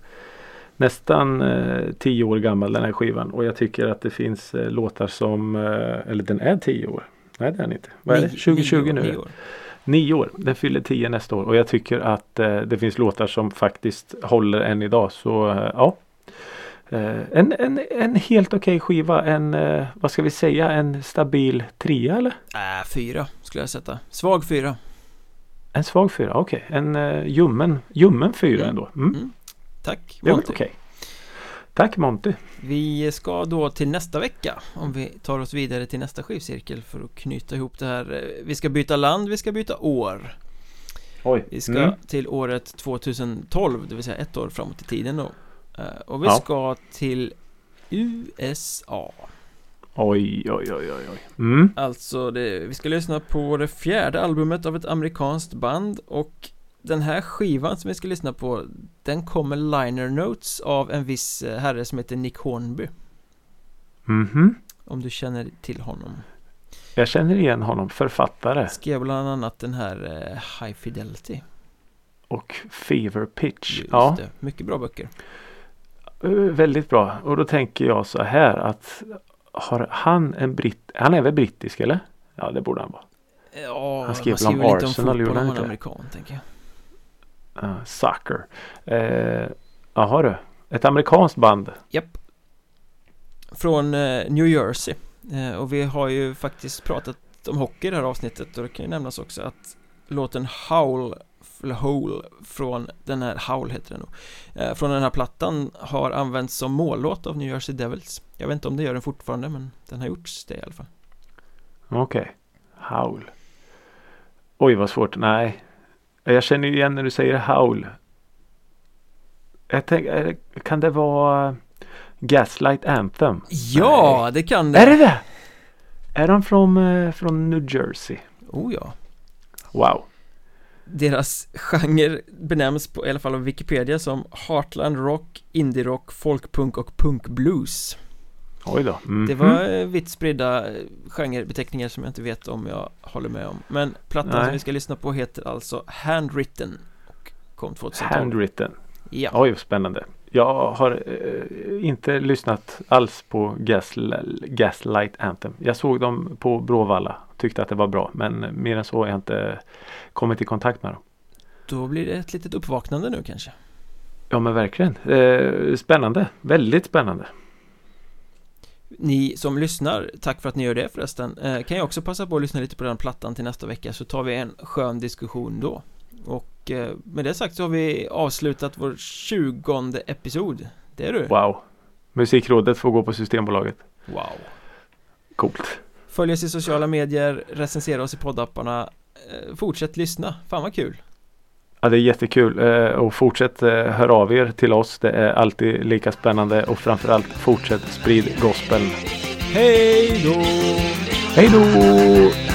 nästan eh, tio år gammal den här skivan. Och jag tycker att det finns eh, låtar som, eh, eller den är tio år. Nej det är den inte. Vad är det? Nio- 2020 nio- nu? nio år. Nio år. Den fyller tio nästa år. Och jag tycker att eh, det finns låtar som faktiskt håller än idag. Så eh, ja. Eh, en, en, en helt okej skiva. En, vad ska vi säga, en stabil trea eller? Äh, fyra skulle jag sätta. Svag fyra. En svag fyra, okej. En uh, ljummen, ljummen fyra Mm. ändå. Mm. Mm. Tack Monty. okej. Tack Monty. Vi ska då till nästa vecka om vi tar oss vidare till nästa skivcirkel för att knyta ihop det här. Vi ska byta land, vi ska byta år. Oj. Vi ska Mm. till året 2012, det vill säga ett år framåt i tiden då. Eh, Och vi Ja. ska till USA. Oj, oj, oj, oj, oj. Mm. Alltså, det, vi ska lyssna på det fjärde albumet av ett amerikanskt band och den här skivan som vi ska lyssna på Den kommer liner notes av en viss eh, herre som heter Nick Hornby Mhm. Om du känner till honom Jag känner igen honom, författare Skrev bland annat den här eh, High Fidelity och Fever Pitch. Just Ja, det, mycket bra böcker eh, väldigt bra. Och då tänker jag så här att har han en britt, han är väl brittisk eller? Ja, det borde han vara. Ja, Han skrev man väl skriver inte om fotboll om man är amerikan tänker jag Uh, soccer. Eh, Jaha du. Ett amerikanskt band. Japp Från eh, New Jersey eh, Och vi har ju faktiskt pratat om hockey i det här avsnittet och det kan ju nämnas också att låten Howl eller Hole från den här Howl heter den nog eh, Från den här plattan har använts som mållåt av New Jersey Devils Jag vet inte om det gör den fortfarande men den har gjorts det i alla fall Okej. Howl. Oj vad svårt. Nej. Jag känner ju igen när du säger howl. Jag tänker, kan det vara Gaslight Anthem? Ja, det kan det! Är det det? Är de från, eh, från New Jersey? Oh ja Wow. Deras genre benämns på, i alla fall av Wikipedia som Heartland Rock, Indie Rock, Folkpunk och Punkblues Oj då. Mhm. Det var eh, vitt spridda eh, genrebeteckningar som jag inte vet om jag håller med om Men plattan Nej. som vi ska lyssna på heter alltså Handwritten och kom 2012 Handwritten. Ja, Oj, spännande. Jag har eh, inte lyssnat alls på Gasl- Gaslight Anthem. Jag såg dem på Bråvalla. Tyckte att det var bra. Men mer än så har jag inte kommit i kontakt med dem. då blir det ett litet uppvaknande nu kanske Ja men verkligen. Eh, spännande. Väldigt spännande. Ni som lyssnar, tack för att ni gör det förresten. Eh, Kan jag också passa på att lyssna lite på den plattan till nästa vecka så tar vi en skön diskussion då. Och eh, med det sagt så har vi avslutat vår tjugonde episod. Det är du. Wow. Musikrådet får gå på Systembolaget. Wow. Coolt. Följ oss i sociala medier, recensera oss i poddapparna eh, Fortsätt lyssna, fan vad kul Ja, det är jättekul. Eh, och fortsätt eh, höra av er till oss. Det är alltid lika spännande. Och framförallt fortsätt sprid gospeln. Hej då! Hej då!